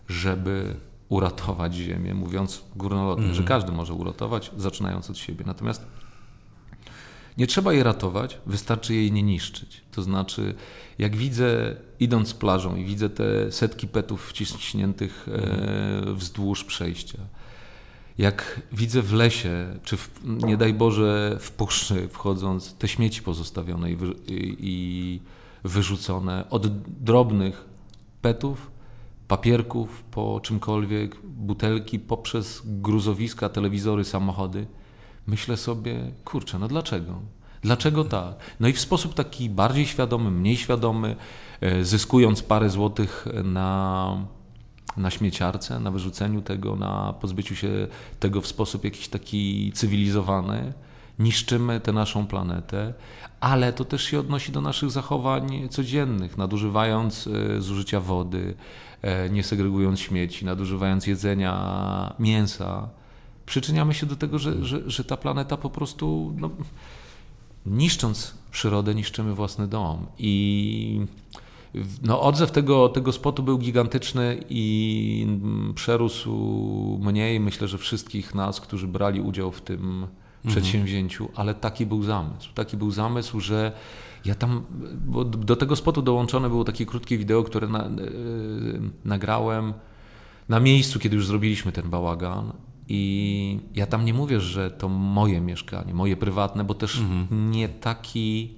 żeby uratować Ziemię, mówiąc górnolotnie, mm. że każdy może uratować, zaczynając od siebie. Natomiast nie trzeba jej ratować, wystarczy jej nie niszczyć. To znaczy, jak widzę, idąc plażą i widzę te setki petów wciśniętych e, wzdłuż przejścia, jak widzę w lesie, czy w, nie daj Boże w puszczy wchodząc, te śmieci pozostawione i, wy, i wyrzucone od drobnych petów papierków po czymkolwiek, butelki poprzez gruzowiska, telewizory, samochody, myślę sobie, kurczę, no dlaczego? Dlaczego tak? No i w sposób taki bardziej świadomy, mniej świadomy, e, zyskując parę złotych na, na śmieciarce, na wyrzuceniu tego, na pozbyciu się tego w sposób jakiś taki cywilizowany, niszczymy tę naszą planetę, ale to też się odnosi do naszych zachowań codziennych, nadużywając e, zużycia wody, nie segregując śmieci, nadużywając jedzenia, mięsa. Przyczyniamy się do tego, że, że, że ta planeta po prostu, no, niszcząc przyrodę, niszczymy własny dom. I no, odzew tego, tego spotu był gigantyczny i przerósł mnie i myślę, że wszystkich nas, którzy brali udział w tym przedsięwzięciu, ale taki był zamysł. Taki był zamysł, że ja tam, bo do tego spotu dołączone było takie krótkie wideo, które na, yy, nagrałem na miejscu, kiedy już zrobiliśmy ten bałagan. I ja tam nie mówię, że to moje mieszkanie, moje prywatne, bo też mhm. nie taki.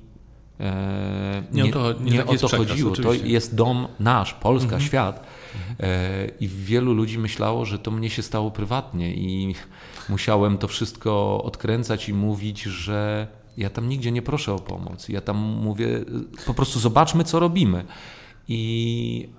E, nie, nie, to, nie, nie o to chodziło. To jest dom nasz, Polska, mhm. świat. E, I wielu ludzi myślało, że to mnie się stało prywatnie i musiałem to wszystko odkręcać i mówić, że ja tam nigdzie nie proszę o pomoc. Ja tam mówię, po prostu zobaczmy, co robimy. I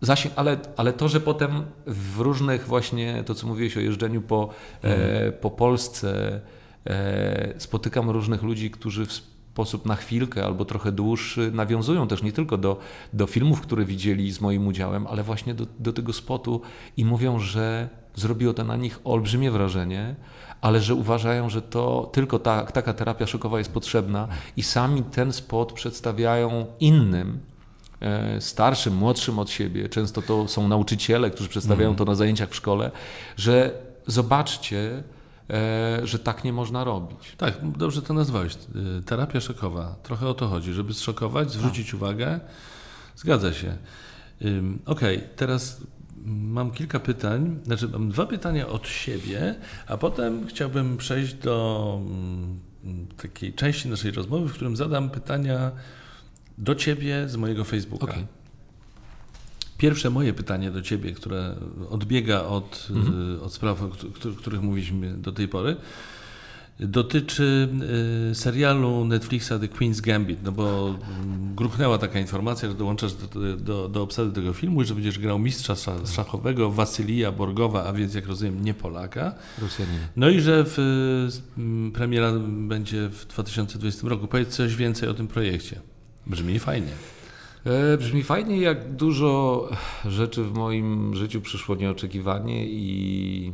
zasięg, ale, ale to, że potem w różnych właśnie, to co mówiłeś o jeżdżeniu po, e, po Polsce, e, spotykam różnych ludzi, którzy w sposób na chwilkę albo trochę dłuższy nawiązują też nie tylko do, do filmów, które widzieli z moim udziałem, ale właśnie do, do tego spotu i mówią, że zrobiło to na nich olbrzymie wrażenie, ale że uważają, że to tylko ta, taka terapia szokowa jest potrzebna i sami ten spot przedstawiają innym, e, starszym, młodszym od siebie, często to są nauczyciele, którzy przedstawiają to na zajęciach w szkole, że zobaczcie, e, że tak nie można robić. Tak, dobrze to nazwałeś. Y, Terapia szokowa. Trochę o to chodzi, żeby zszokować, zwrócić uwagę. Zgadza się. Okej, teraz mam kilka pytań. Znaczy, mam dwa pytania od siebie, a potem chciałbym przejść do mm, takiej części naszej rozmowy, w którym zadam pytania do ciebie z mojego Facebooka. Okej. Pierwsze moje pytanie do Ciebie, które odbiega od, y, od spraw, o któ- których mówiliśmy do tej pory, dotyczy y, serialu Netflixa The Queen's Gambit, no bo mm, gruchnęła taka informacja, że dołączasz do, do, do obsady tego filmu i że będziesz grał mistrza sza- szachowego Wasylija Borgowa, a więc jak rozumiem nie Polaka. Rosjanin. No i że w, y, m, premiera będzie w 2020 roku. Powiedz coś więcej o tym projekcie. Brzmi fajnie. E, Brzmi fajnie, jak dużo rzeczy w moim życiu przyszło nieoczekiwanie i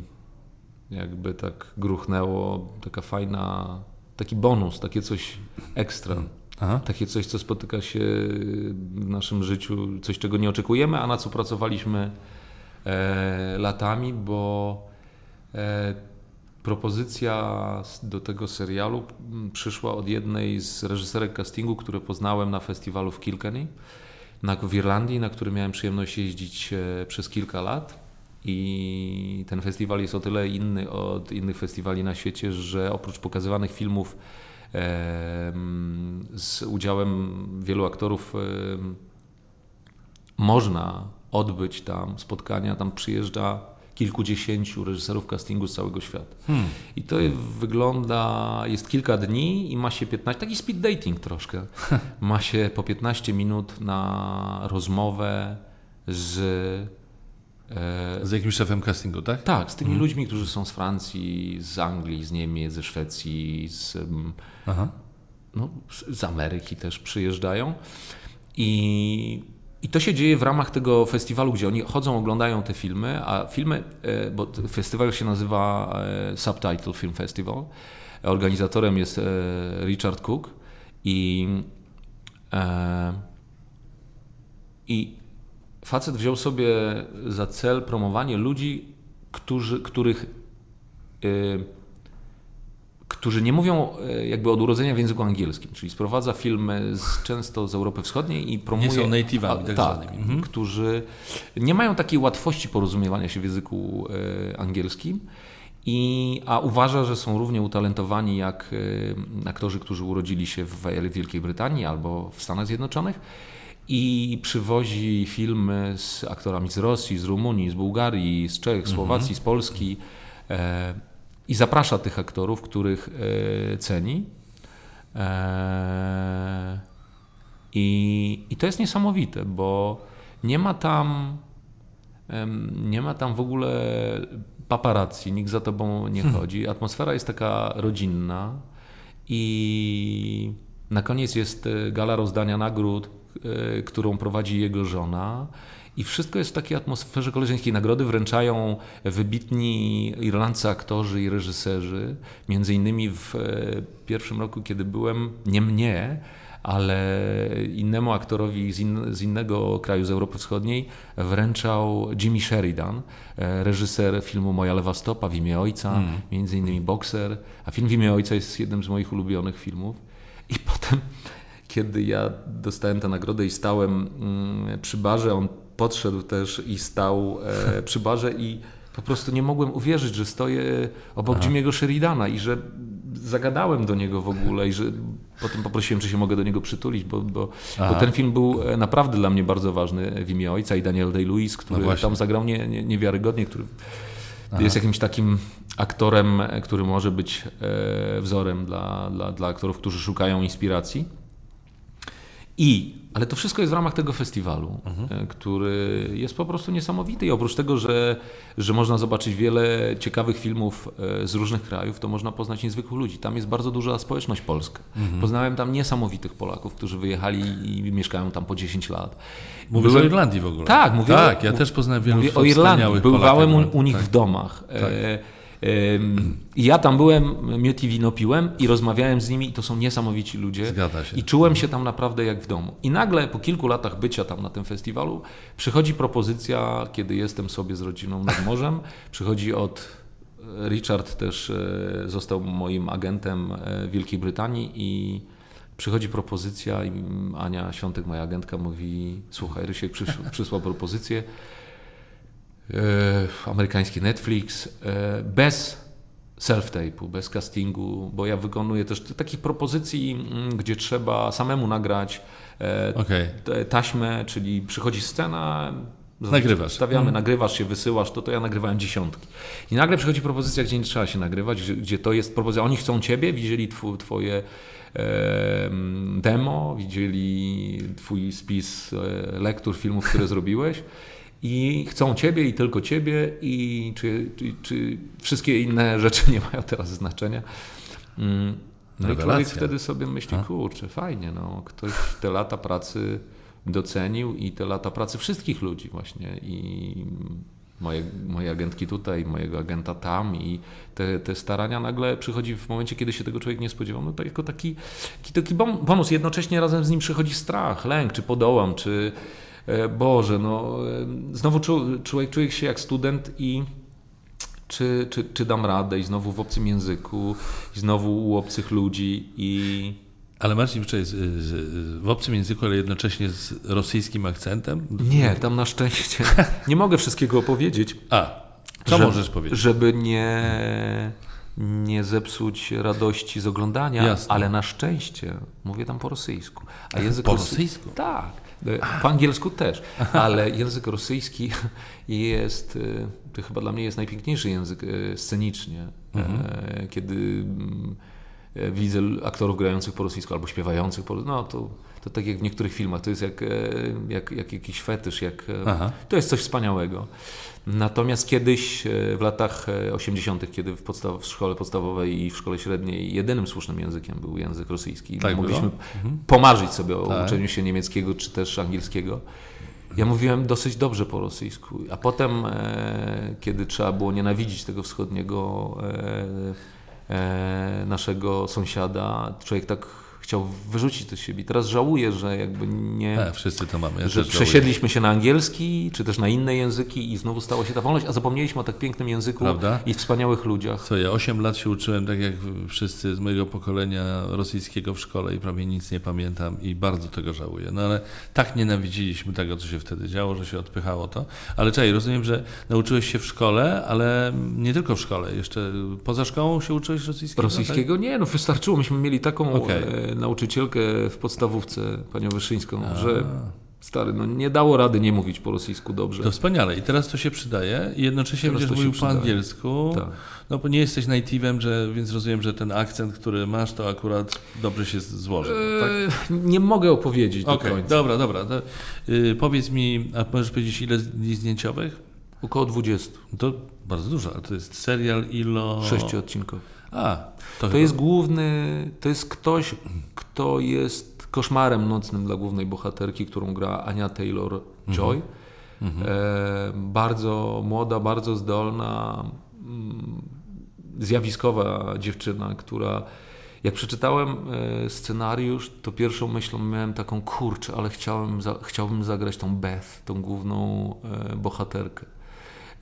jakby tak gruchnęło, taka fajna, taki bonus, takie coś ekstra. Aha. Takie coś, co spotyka się w naszym życiu, coś, czego nie oczekujemy, a na co pracowaliśmy e, latami, bo e, propozycja do tego serialu mm, przyszła od jednej z reżyserek castingu, które poznałem na festiwalu w Kilkenny na, w Irlandii, na który miałem przyjemność jeździć e, przez kilka lat. I ten festiwal jest o tyle inny od innych festiwali na świecie, że oprócz pokazywanych filmów z udziałem wielu aktorów można odbyć tam spotkania. Tam przyjeżdża kilkudziesięciu reżyserów castingu z całego świata. Hmm. I to wygląda, jest kilka dni i ma się 15, taki speed dating troszkę. [LAUGHS] Ma się po 15 minut na rozmowę z. E, Z jakimś szefem castingu, tak? tak, z tymi ludźmi, którzy są z Francji, z Anglii, z Niemiec, ze Szwecji, z, mm, Aha. no, z- Ameryki też przyjeżdżają. I, I to się dzieje w ramach tego festiwalu, gdzie oni chodzą, oglądają te filmy, a filmy, e, bo festiwal się nazywa e, Subtitle Film Festival. Organizatorem jest Richard Cook i, i facet wziął sobie za cel promowanie ludzi, którzy, których y, którzy nie mówią y, jakby od urodzenia w języku angielskim, czyli sprowadza filmy z, często z Europy Wschodniej i promuje... Nie są native'ami, tak tak. Mhm. którzy nie mają takiej łatwości porozumiewania się w języku y, angielskim, i, a uważa, że są równie utalentowani jak y, aktorzy, którzy urodzili się w Wielkiej Brytanii albo w Stanach Zjednoczonych i przywozi filmy z aktorami z Rosji, z Rumunii, z Bułgarii, z Czech, Słowacji, z Polski e, i zaprasza tych aktorów, których e, ceni. E, i, I to jest niesamowite, bo nie ma tam nie ma tam w ogóle paparazzi, nikt za tobą nie chodzi. Atmosfera jest taka rodzinna i na koniec jest gala rozdania nagród, którą prowadzi jego żona. I wszystko jest w takiej atmosferze koleżeńskiej. Nagrody wręczają wybitni irlandzcy aktorzy i reżyserzy. Między innymi w e, pierwszym roku, kiedy byłem, nie mnie, ale innemu aktorowi z, in, z innego kraju, z Europy Wschodniej, wręczał Jimmy Sheridan, e, reżyser filmu Moja lewa stopa, W imię ojca, między innymi Boxer, a film W imię ojca jest jednym z moich ulubionych filmów. I potem, kiedy ja dostałem tę nagrodę i stałem mm, przy barze, on podszedł też i stał e, przy barze i po prostu nie mogłem uwierzyć, że stoję obok Jimmy'ego Sheridana i że zagadałem do niego w ogóle i że potem poprosiłem, czy się mogę do niego przytulić, bo, bo, bo Aha. ten film był e, naprawdę dla mnie bardzo ważny w imię ojca i Daniel Day-Lewis, który No tam zagrał nie, nie, niewiarygodnie, który jest jakimś takim aktorem, e, który może być wzorem dla, dla, dla aktorów, którzy szukają inspiracji. I, ale to wszystko jest w ramach tego festiwalu, mhm. który jest po prostu niesamowity. I oprócz tego, że, że można zobaczyć wiele ciekawych filmów e, z różnych krajów, to można poznać niezwykłych ludzi. Tam jest bardzo duża społeczność polska. Mhm. Poznałem tam niesamowitych Polaków, którzy wyjechali i mieszkają tam po 10 lat. Mówisz Byłem... o Irlandii w ogóle. Tak, mówię. Tak, ja też poznałem wielu Mówię o Irlandii. Bywałem u, u nich tak. w domach. Tak. E, ja tam byłem, miód i wino piłem i rozmawiałem z nimi i to są niesamowici ludzie. Zgadza się. I czułem się tam naprawdę jak w domu. I nagle po kilku latach bycia tam na tym festiwalu przychodzi propozycja, kiedy jestem sobie z rodziną nad morzem, przychodzi od e, Richard też e, został moim agentem e, w Wielkiej Brytanii i przychodzi propozycja i Ania Świątek, moja agentka mówi, słuchaj, Rysiek przysłał [LAUGHS] propozycję, E, amerykański Netflix, e, bez self-tape'u, bez castingu, bo ja wykonuję też takich propozycji, gdzie trzeba samemu nagrać e, okay. taśmę, czyli przychodzi scena, Nagrywasz. Stawiamy, hmm. nagrywasz się, wysyłasz, to to ja nagrywałem dziesiątki. I nagle przychodzi propozycja, gdzie nie trzeba się nagrywać, gdzie, gdzie to jest propozycja. Oni chcą ciebie, widzieli tw twoje e, demo, widzieli twój spis e, lektur, filmów, które [LAUGHS] zrobiłeś i chcą ciebie i tylko ciebie i czy, czy, czy wszystkie inne [LAUGHS] rzeczy nie mają teraz znaczenia. Mm. No i człowiek wtedy sobie myśli, kurczę, fajnie, no, ktoś te lata pracy docenił i te lata pracy wszystkich ludzi właśnie i moje, moje agentki tutaj, mojego agenta tam i te, te starania nagle przychodzi w momencie, kiedy się tego człowiek nie spodziewał, no to jako taki, taki bonus. Jednocześnie razem z nim przychodzi strach, lęk, czy podołam, czy Boże, no e, znowu człowiek czuje się jak student i czy, czy, czy dam radę i znowu w obcym języku, i znowu u obcych ludzi i... Ale Marcin, wczoraj w obcym języku, ale jednocześnie z rosyjskim akcentem? Nie, tam na szczęście [LAUGHS] nie mogę wszystkiego opowiedzieć. A, co że, możesz powiedzieć? Żeby nie, nie zepsuć radości z oglądania, Jasne. ale na szczęście mówię tam po rosyjsku. A język po rosyjsku? Tak. E, po angielsku też, ale język rosyjski jest, e, to chyba dla mnie jest najpiękniejszy język e, scenicznie, mhm. kiedy widzę aktorów grających po rosyjsku albo śpiewających po no to, to tak jak w niektórych filmach, to jest jak, jak, jak jakiś fetysz, jak, to jest coś wspaniałego. Natomiast kiedyś e, w latach 80., e, kiedy w, podstaw, w, szkole podstawowej i w szkole średniej jedynym słusznym językiem był język rosyjski, tak mogliśmy mhm. pomarzyć sobie o tak. uczeniu się niemieckiego czy też angielskiego. Ja mówiłem dosyć dobrze po rosyjsku, a potem, e, kiedy trzeba było nienawidzić tego wschodniego e, e, naszego sąsiada, człowiek tak chciał wyrzucić z siebie. Teraz żałuję, że jakby nie. A, wszyscy to mamy. Ja że przesiedliśmy się na angielski, czy też na inne języki i znowu stała się ta wolność, a zapomnieliśmy o tak pięknym języku Prawda? i wspaniałych ludziach. Co ja 8 lat się uczyłem, tak jak wszyscy z mojego pokolenia rosyjskiego w szkole i prawie nic nie pamiętam i bardzo tego żałuję. No ale tak nienawidziliśmy tego, co się wtedy działo, że się odpychało to. Ale czekaj, rozumiem, że nauczyłeś się w szkole, ale nie tylko w szkole, jeszcze poza szkołą się uczyłeś rosyjskiego? Rosyjskiego tak? nie, no wystarczyło. Myśmy mieli taką okay. Nauczycielkę w podstawówce, panią Wyszyńską, A. że stary, no nie dało rady nie mówić po rosyjsku dobrze. To wspaniale i teraz to się przydaje i jednocześnie teraz będziesz mówił po angielsku, tak. no bo nie jesteś native'em, że, więc rozumiem, że ten akcent, który masz, to akurat dobrze się złoży. Eee, tak? Nie mogę opowiedzieć do okay, końca. Dobra, dobra. To, yy, powiedz mi, a możesz powiedzieć ile dni zdjęciowych? Około 20. To bardzo dużo, ale to jest serial ilo... Sześciodcinkowy. A, to, to jest główny, to jest ktoś, kto jest koszmarem nocnym dla głównej bohaterki, którą gra Ania Taylor-Joy. Mhm. E, bardzo młoda, bardzo zdolna, mm, zjawiskowa dziewczyna, która jak przeczytałem e, scenariusz, to pierwszą myślą miałem taką kurczę, ale chciałem, za, chciałbym zagrać tą Beth, tą główną e, bohaterkę.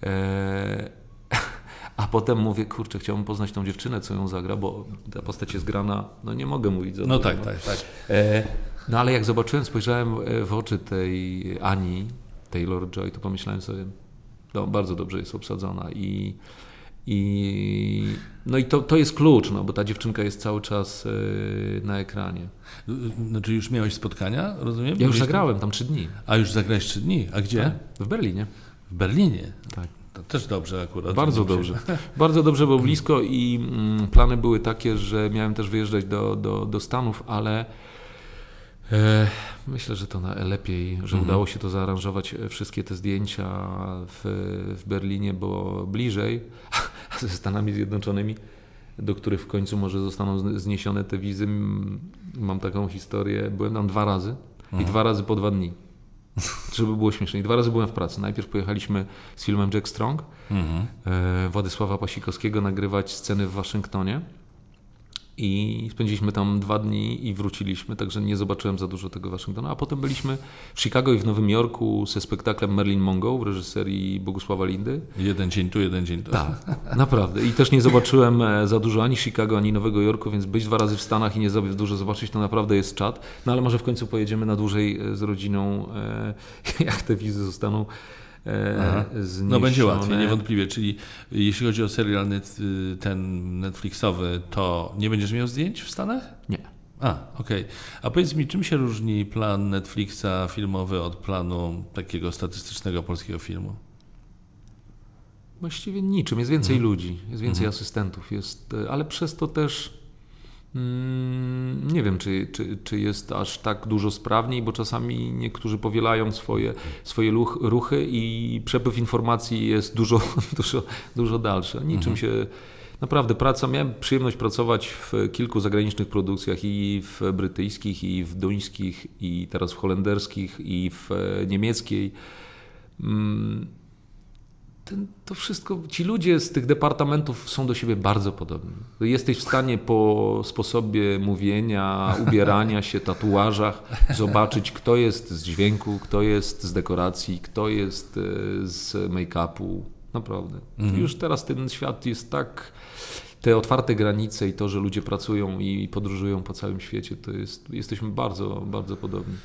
E, [LAUGHS] a potem mówię, kurczę, chciałbym poznać tą dziewczynę, co ją zagra, bo ta postać jest grana, no nie mogę mówić za No tak, tak, tak. E, no ale jak zobaczyłem, spojrzałem w oczy tej Ani Taylor-Joy, to pomyślałem sobie, no bardzo dobrze jest obsadzona i i, no i to, to jest klucz, no, bo ta dziewczynka jest cały czas yy, na ekranie. Znaczy już miałeś spotkania, rozumiem? Ja już zagrałem tam trzy dni. A już zagrałeś trzy dni? A gdzie? Tak, w Berlinie. W Berlinie? Tak. To też dobrze akurat. Bardzo dobrze. Bardzo dobrze, bo blisko i mm, plany były takie, że miałem też wyjeżdżać do, do, do Stanów, ale E, myślę, że to na, lepiej, że mhm. udało się to zaaranżować, e, wszystkie te zdjęcia w, w Berlinie, bo bliżej, [LAUGHS] ze Stanami Zjednoczonymi, do których w końcu może zostaną zniesione te wizy. Mam taką historię, byłem tam dwa razy mhm. i dwa razy po dwa dni. [LAUGHS] Żeby było śmiesznie. I dwa razy byłem w pracy. Najpierw pojechaliśmy z filmem Jack Strong mhm. e, Władysława Pasikowskiego nagrywać sceny w Waszyngtonie. I spędziliśmy tam dwa dni i wróciliśmy, także nie zobaczyłem za dużo tego Waszyngtonu. A potem byliśmy w Chicago i w Nowym Jorku ze spektaklem Merlin Mongo w reżyserii Bogusława Lindy. Jeden dzień tu, jeden dzień tu. Tak, naprawdę. I też nie zobaczyłem e, za dużo ani Chicago, ani Nowego Jorku, więc być dwa razy w Stanach i nie za dużo zobaczyć, to naprawdę jest czad. No ale może w końcu pojedziemy na dłużej e, z rodziną, e, [LAUGHS] jak te wizy zostaną E, no będzie łatwiej, niewątpliwie. Czyli jeśli chodzi o serial net, y, ten Netflixowy, to nie będziesz miał zdjęć w Stanach? Nie. A, okej. Okay. A powiedz mi, czym się różni plan Netflixa filmowy od planu takiego statystycznego polskiego filmu? Właściwie niczym. Jest więcej mhm. ludzi, jest więcej mhm. asystentów, jest, e, ale przez to też nie wiem, czy, czy, czy jest aż tak dużo sprawniej, bo czasami niektórzy powielają swoje, swoje ruchy i przepływ informacji jest dużo, [LAUGHS] dużo, dużo dalszy. Niczym mhm. się naprawdę praca. Miałem przyjemność pracować w kilku zagranicznych produkcjach i w brytyjskich, i w duńskich, i teraz w holenderskich, i w niemieckiej. Ten, to wszystko, ci ludzie z tych departamentów są do siebie bardzo podobni. Jesteś w stanie po sposobie mówienia, ubierania się, tatuażach zobaczyć, kto jest z dźwięku, kto jest z dekoracji, kto jest e, z make-upu. Naprawdę. Mhm. Już teraz ten świat jest tak. Te otwarte granice i to, że ludzie pracują i podróżują po całym świecie, to jest, jesteśmy bardzo, bardzo podobni.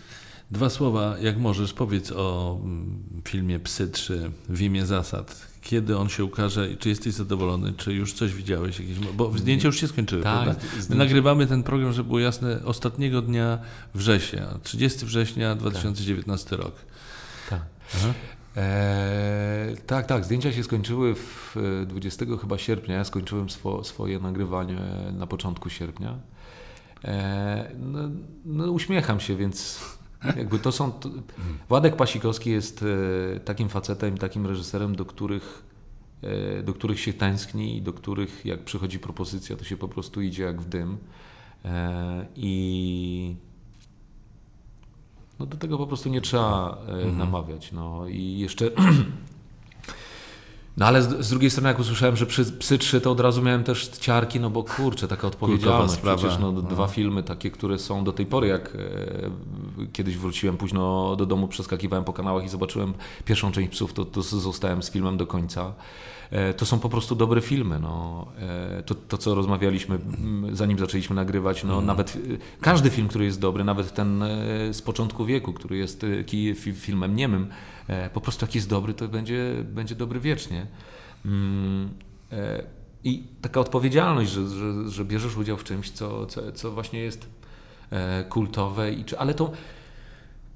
Dwa słowa, jak możesz, powiedz o mm, filmie Psy 3 w imię zasad. Kiedy on się ukaże i czy jesteś zadowolony, czy już coś widziałeś? Jakieś, bo zdjęcia już się skończyły, tak, prawda? My nagrywamy ten program, żeby było jasne, ostatniego dnia września, 30 września 2019 tak. rok. Tak. Eee, tak, tak. Zdjęcia się skończyły w 20 chyba sierpnia. Ja skończyłem swo, swoje nagrywanie na początku sierpnia. Eee, no, no, uśmiecham się, więc jakby to są. Władek Pasikowski jest e, takim facetem, takim reżyserem, do których, e, do których się tęskni i do których, jak przychodzi propozycja, to się po prostu idzie jak w dym. E, I no do tego po prostu nie trzeba mhm. namawiać. No i jeszcze [CLEARS THROAT] No ale z, z, drugiej strony, jak usłyszałem, że przy Psy 3, to od razu miałem też ciarki, no bo kurczę, taka odpowiedzialność. Przecież no, no, dwa filmy takie, które są do tej pory, jak kiedyś wróciłem późno do domu, przeskakiwałem po kanałach i zobaczyłem pierwszą część Psów, to, to zostałem z filmem do końca. E, to są po prostu dobre filmy. No. E, to, to, co rozmawialiśmy, zanim zaczęliśmy nagrywać, no, mm. nawet e, każdy film, który jest dobry, nawet ten z początku wieku, który jest filmem niemym, po prostu jak jest dobry, to będzie, będzie dobry wiecznie. Mm, I taka odpowiedzialność, że, że, że bierzesz udział w czymś, co, co, co właśnie jest kultowe, i ale to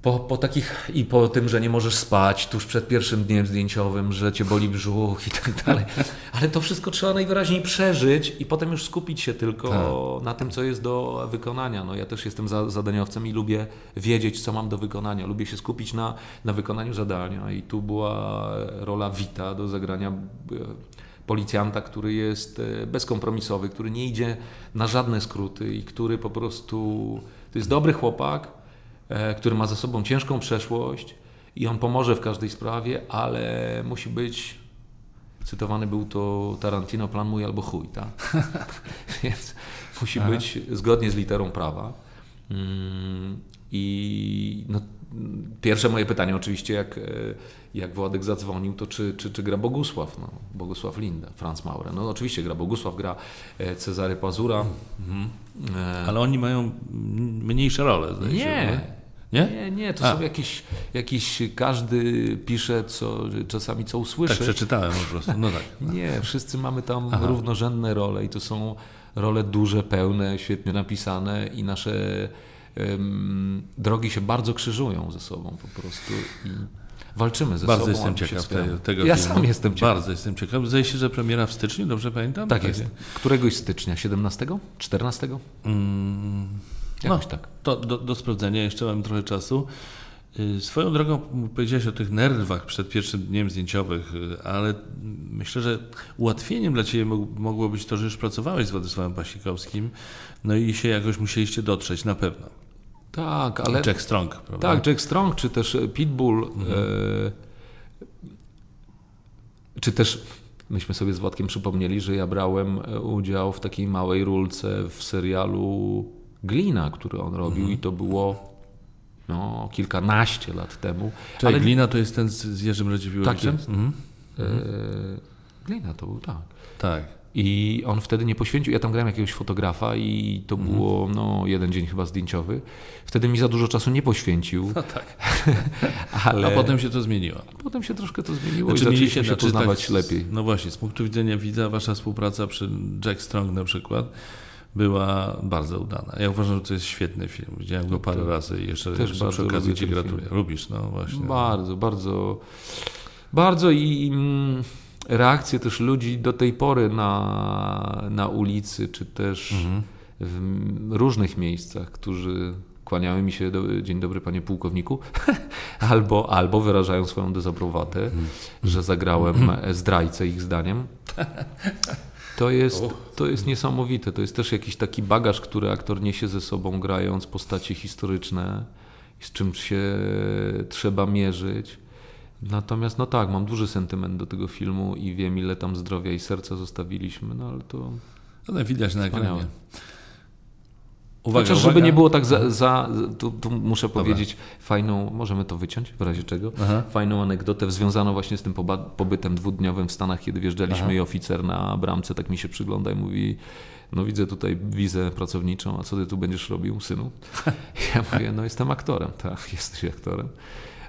po, po takich i po tym, że nie możesz spać tuż przed pierwszym dniem zdjęciowym, że cię boli brzuch i tak dalej. Ale to wszystko trzeba najwyraźniej przeżyć i potem już skupić się tylko tak. na tym, co jest do wykonania. No ja też jestem za, zadaniowcem i lubię wiedzieć, co mam do wykonania. Lubię się skupić na, na wykonaniu zadania i tu była rola Wita do zagrania e, policjanta, który jest e, bezkompromisowy, który nie idzie na żadne skróty i który po prostu to jest dobry chłopak, E, który ma za sobą ciężką przeszłość i on pomoże w każdej sprawie, ale musi być cytowany był to Tarantino, plan mój albo chuj, tak? [LAUGHS] Więc musi Aha. być zgodnie z literą prawa. Mm, I no, pierwsze moje pytanie oczywiście, jak, e, jak Władek zadzwonił, to czy, czy, czy gra Bogusław, no, Bogusław Linda, Franz Maurer. No oczywiście gra Bogusław, gra e, Cezary Pazura. Mhm. Ale oni mają mniejsze role. Nie, się, nie? Nie, nie to A. są jakieś, jakieś, każdy pisze co, czasami co usłyszy. Tak, przeczytałem po prostu, no tak. [LAUGHS] nie, wszyscy mamy tam Aha. równorzędne role i to są role duże, pełne, świetnie napisane i nasze drogi się bardzo krzyżują ze sobą po prostu i walczymy ze bardzo sobą. Bardzo jestem ciekaw tego, tego Ja filmu. sam jestem ciekaw. Bardzo jestem ciekaw. Zdaje się, że premiera w styczniu, dobrze pamiętam? Tak, tak jest. Któregoś stycznia? 17? 14? Mm. Jakoś no, tak. To do, do sprawdzenia, jeszcze mam trochę czasu. Y, swoją drogą powiedziałeś o tych nerwach przed pierwszym dniem zdjęciowych, y, ale myślę, że ułatwieniem dla Ciebie mogło być to, że już pracowałeś z Władysławem Pasikowskim, no i się jakoś musieliście dotrzeć na pewno. Tak, ale... Jack Strong, prawda? Tak, Jack Strong, czy też Pitbull, mhm. e... czy też myśmy sobie z Władkiem przypomnieli, że ja brałem e, udział w takiej małej rulce w serialu Glina, który on robił mhm. i to było no, kilkanaście lat temu. Czyli Ale Glina to jest ten z, Jerzym Radziwiłowiciem? Tak, mhm. e, Glina to był, tak. Tak. I on wtedy nie poświęcił, ja tam grałem jakiegoś fotografa i to mhm. było no, jeden dzień chyba zdjęciowy. Wtedy mi za dużo czasu nie poświęcił. No tak. [LAUGHS] Ale... A potem się to zmieniło. Potem się troszkę to zmieniło znaczy, i zaczęliśmy się poznawać lepiej. No właśnie, z punktu widzenia widza wasza współpraca przy Jack Strong na przykład była bardzo udana. Ja uważam, że to jest świetny film. Widziałem go parę razy i jeszcze, Też jeszcze przy okazji Ci gratuluję. Film. Lubisz, no właśnie. Bardzo, bardzo, bardzo i mm, reakcje też ludzi do tej pory na, na ulicy, czy też mhm. w różnych miejscach, którzy kłaniały mi się do, dzień dobry panie pułkowniku, [LAUGHS] albo, albo wyrażają swoją dezaprobatę, mhm. że zagrałem [CLEARS THROAT] zdrajcę ich zdaniem. [LAUGHS] To jest, to jest niesamowite. To jest też jakiś taki bagaż, który aktor niesie ze sobą, grając postacie historyczne, z czym się trzeba mierzyć. Natomiast, no tak, mam duży sentyment do tego filmu i wiem, ile tam zdrowia i serca zostawiliśmy, no ale to. No, widać na ekranie. Uwaga, Chociaż, żeby nie było tak za, za tu, tu, muszę Dobra. powiedzieć fajną, możemy to wyciąć w razie czego, Aha. fajną anegdotę związaną właśnie z tym pobytem dwudniowym w Stanach, kiedy wjeżdżaliśmy Aha. i oficer na bramce tak mi się przygląda i mówi, no widzę tutaj wizę pracowniczą, a co ty tu będziesz robił, synu? [LAUGHS] Ja mówię, no jestem aktorem, tak, [LAUGHS] jesteś aktorem.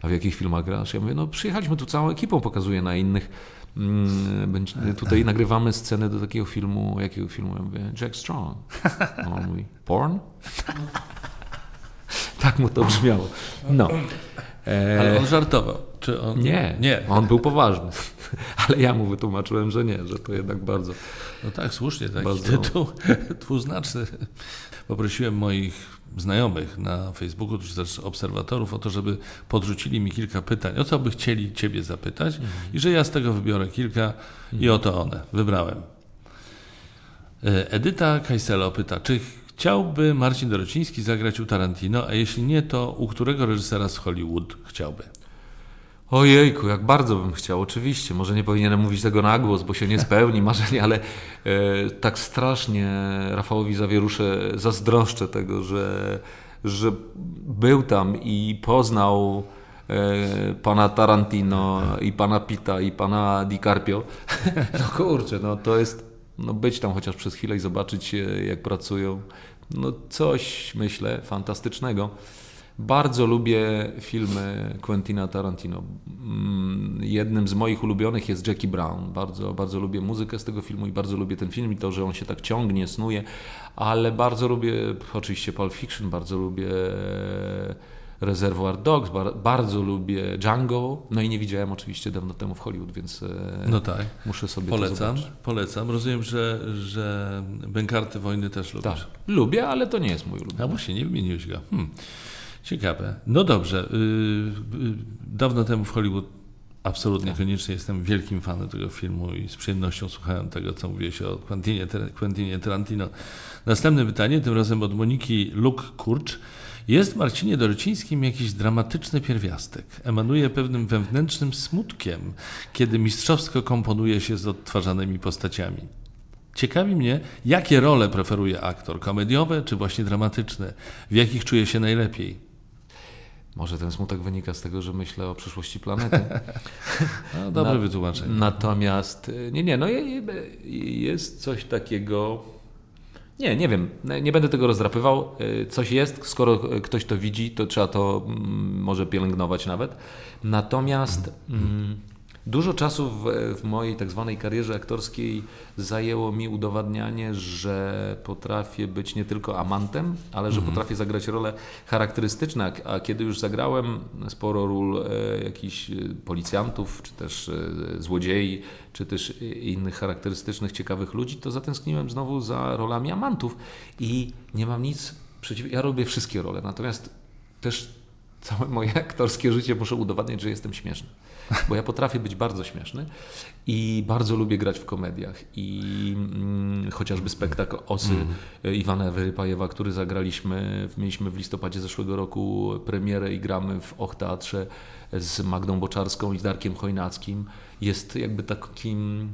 A w jakich filmach grasz? Ja mówię, no przyjechaliśmy tu całą ekipą, pokazuję na innych Mm, tutaj nagrywamy scenę do takiego filmu, jakiego filmu? Ja mówię, Jack Strong. on mówi, porn? tak mu to brzmiało. No. E... Ale on żartował. Czy on... Nie, nie, on był poważny. Ale ja mu wytłumaczyłem, że nie, że to jednak bardzo. No tak, słusznie, taki bardzo... tytuł [LAUGHS] dwuznaczny. Poprosiłem moich znajomych na Facebooku, czy też obserwatorów o to, żeby podrzucili mi kilka pytań, o co by chcieli Ciebie zapytać mhm. i że ja z tego wybiorę kilka i oto one, wybrałem. E, Edyta Kajselo pyta, czy chciałby Marcin Dorociński zagrać u Tarantino, a jeśli nie, to u którego reżysera z Hollywood chciałby? Ojejku, jak bardzo bym chciał, oczywiście. Może nie powinienem mówić tego na głos, bo się nie spełni [LAUGHS] marzenie, ale e, tak strasznie Rafałowi Zawierusze zazdroszczę tego, że, że był tam i poznał e, pana Tarantino i pana Pita i pana DiCarpio. [LAUGHS] No kurczę, no to jest no być tam chociaż przez chwilę i zobaczyć jak pracują. No coś, myślę, fantastycznego. Bardzo lubię filmy Quentina Tarantino. Mm, jednym z moich ulubionych jest Jackie Brown. Bardzo, bardzo lubię muzykę z tego filmu i bardzo lubię ten film i to, że on się tak ciągnie, snuje, ale bardzo lubię oczywiście Pulp Fiction, bardzo lubię Reservoir Dogs, bardzo lubię Django, no i nie widziałem oczywiście dawno temu w Hollywood, więc e, no tak. muszę sobie polecam, Polecam, rozumiem, że, że Bękarty Wojny też lubisz. Tak, lubię, ale to nie jest mój ulubiony. A właśnie, nie wymieniłeś go. Hmm. Ciekawe. No dobrze. Y, y, dawno temu w Hollywood absolutnie tak. koniecznie jestem wielkim fanem tego filmu i z przyjemnością słuchałem tego, co mówiłeś o Quentinie, Quentinie Tarantino. Następne pytanie, tym razem od Moniki Luk-Kurcz. Jest Marcinie Dorocińskim jakiś dramatyczny pierwiastek. Emanuje pewnym wewnętrznym smutkiem, kiedy mistrzowsko komponuje się z odtwarzanymi postaciami. Ciekawi mnie, jakie role preferuje aktor, komediowe czy właśnie dramatyczne, w jakich czuje się najlepiej. Może ten smutek wynika z tego, że myślę o przyszłości planety. [LAUGHS] no, dobre Na, wytłumaczenie. Natomiast, nie, nie, no jest coś takiego. Nie, nie wiem, nie będę tego rozdrapywał. Coś jest, skoro ktoś to widzi, to trzeba to mm, może pielęgnować nawet. Natomiast. Mm, Dużo czasu w, w, mojej tak zwanej karierze aktorskiej zajęło mi udowadnianie, że potrafię być nie tylko amantem, ale że mhm. potrafię zagrać role charakterystyczne. A kiedy już zagrałem sporo ról e, jakichś e, policjantów, czy też e, złodziei, czy też innych charakterystycznych, ciekawych ludzi, to zatęskniłem znowu za rolami amantów. I nie mam nic przeciw... ja robię wszystkie role, natomiast też całe moje [LAUGHS] aktorskie życie muszę udowadniać, że jestem śmieszny. Bo ja potrafię być bardzo śmieszny i bardzo lubię grać w komediach. I mm, chociażby spektakl Osy mm. Iwana Wyrypajewa, który zagraliśmy, mieliśmy w listopadzie zeszłego roku premierę i gramy w Och Teatrze z Magdą Boczarską i z Darkiem Chojnackim. Jest jakby takim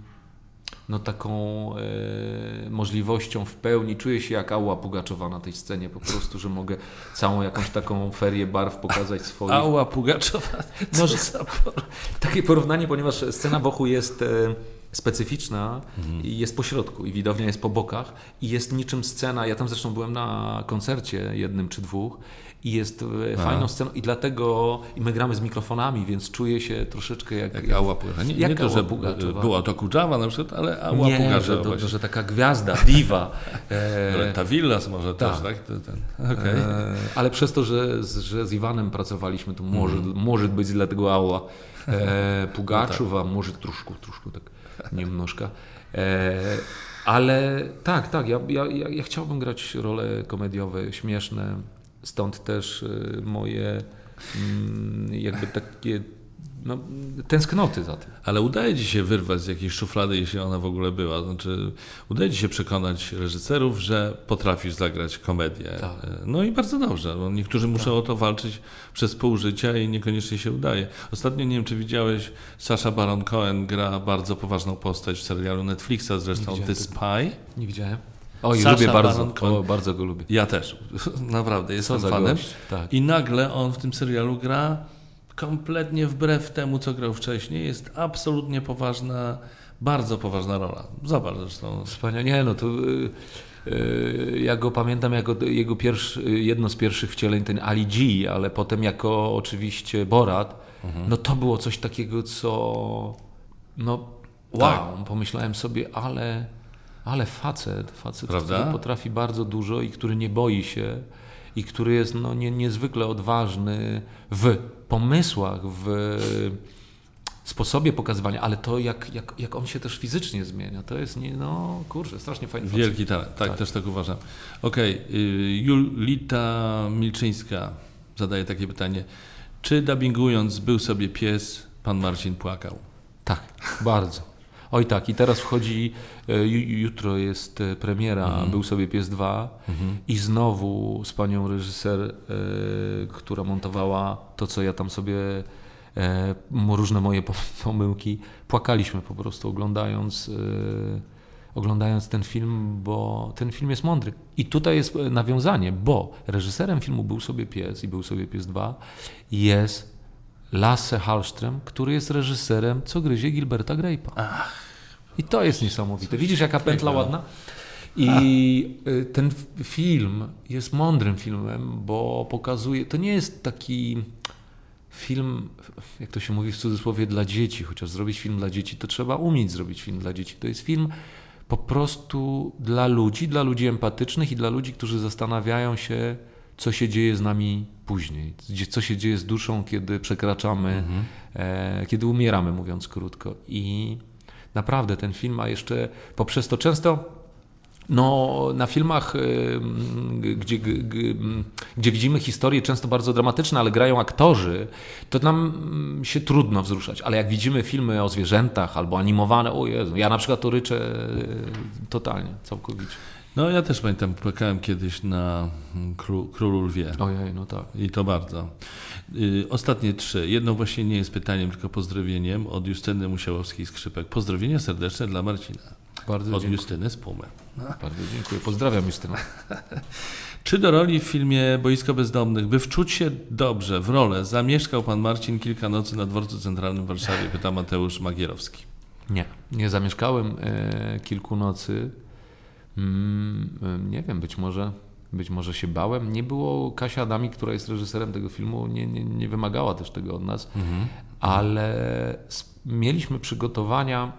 no, taką e, możliwością w pełni. Czuję się jak Ała Pugaczowa na tej scenie po prostu, że mogę całą jakąś taką ferię barw pokazać swoich. Ała Pugaczowa? No, że, takie porównanie, ponieważ scena Bochu jest... E, specyficzna mhm. i jest po środku i widownia jest po bokach i jest niczym scena, ja tam zresztą byłem na koncercie jednym czy dwóch i jest e, fajną sceną i dlatego i my gramy z mikrofonami, więc czuję się troszeczkę jak... Jak, jak Ała Pugaczowa. Nie, jak nie to, że Pugaczowa. była to Kudżawa na przykład, ale Ała nie, Pugaczowa. Że, to, że taka gwiazda, diwa. [LAUGHS] E... Ta Villas może tak. też, tak? Ten, okay. e... Ale przez to, że, że z Iwanem pracowaliśmy, to może, mm. może być dlatego Ała. E, Pugaczowa, [LAUGHS] no tak. może troszkę, troszkę tak niemnożka. E, ale tak, tak, ja, ja, ja chciałbym grać role komediowe, śmieszne, stąd też e, moje mm, jakby takie no, tęsknoty za tym. Ale udaje Ci się wyrwać z jakiejś szuflady, jeśli ona w ogóle była. Znaczy, udaje Ci się przekonać reżyserów, że potrafisz zagrać komedię. Tak. No i bardzo dobrze. Bo niektórzy muszą tak. o to walczyć przez pół życia i niekoniecznie się udaje. Ostatnio, nie wiem, czy widziałeś, Sasha Baron Cohen gra bardzo poważną postać w serialu Netflixa, zresztą The Spy. Nie widziałem. Oj, Sasha lubię bardzo, o, bardzo go lubię. Ja też, [LAUGHS] naprawdę, jestem fanem. Tak. I nagle on w tym serialu gra kompletnie wbrew temu, co grał wcześniej. Jest absolutnie poważna, bardzo poważna rola. Zobacz zresztą. Wspaniale. Nie, no to... Yy, yy, ja go pamiętam jako jego pierwszy, jedno z pierwszych wcieleń, ten Ali G, ale potem jako oczywiście Borat. Mhm. No to było coś takiego, co... No wow, tak. pomyślałem sobie, ale, ale facet, facet, Prawda? który potrafi bardzo dużo i który nie boi się i który jest no, nie, niezwykle odważny w pomysłach, w sposobie pokazywania, ale to jak, jak, jak on się też fizycznie zmienia, to jest nie, no kurczę, strasznie fajny Wielki talent, tak, tak, też tak uważam. Okej, okay. Julita Milczyńska zadaje takie pytanie. Czy dubbingując był sobie pies, pan Marcin płakał? Tak, bardzo. Oj tak, i teraz wchodzi, e, jutro jest e, premiera, mhm. był sobie Pies 2 mhm. i znowu z panią reżyser, e, która montowała to, co ja tam sobie, różne moje pomyłki, płakaliśmy po prostu oglądając oglądając ten film, bo ten film jest mądry. I tutaj jest nawiązanie, bo reżyserem filmu Był sobie pies i Był sobie pies 2 jest Lasse Hallström, który jest reżyserem Co gryzie Gilberta Grape'a. I to jest niesamowite. Widzisz, jaka pętla ładna? I y, ten film jest mądrym filmem, bo pokazuje, to nie jest taki film, jak to się mówi w cudzysłowie, dla dzieci, chociaż zrobić film dla dzieci, to trzeba umieć zrobić film dla dzieci. To jest film po prostu dla ludzi, dla ludzi empatycznych i dla ludzi, którzy zastanawiają się, co się dzieje z nami później, co się dzieje z duszą, kiedy przekraczamy, mhm. e, kiedy umieramy, mówiąc krótko. I naprawdę ten film ma jeszcze poprzez to często. No, na filmach, e, gdzie, gdzie widzimy historie często bardzo dramatyczne, ale grają aktorzy, to nam się trudno wzruszać. Ale jak widzimy filmy o zwierzętach albo animowane, o Jezu, ja na przykład to ryczę e, totalnie, całkowicie. No ja też pamiętam, płakałem kiedyś na Król, Królu Lwie. Ojej, no tak. I to bardzo. Y, ostatnie trzy. Jedno właśnie nie jest pytaniem, tylko pozdrowieniem od Justyny Musiałowskiej-Skrzypek. Pozdrowienia serdeczne dla Marcina. Bardzo od dziękuję. Justyny z Pumy. No. Bardzo dziękuję. Pozdrawiam Justynę. [LAUGHS] Czy do roli w filmie Boisko Bezdomnych, by wczuć się dobrze w rolę, zamieszkał pan Marcin kilka nocy na dworcu centralnym w Warszawie? Pyta Mateusz Magierowski. Nie, nie zamieszkałem e, kilku nocy. Mm, nie wiem, być może, być może się bałem. Nie było Kasia Adami, która jest reżyserem tego filmu, nie, nie, nie wymagała też tego od nas, mhm. ale mieliśmy przygotowania,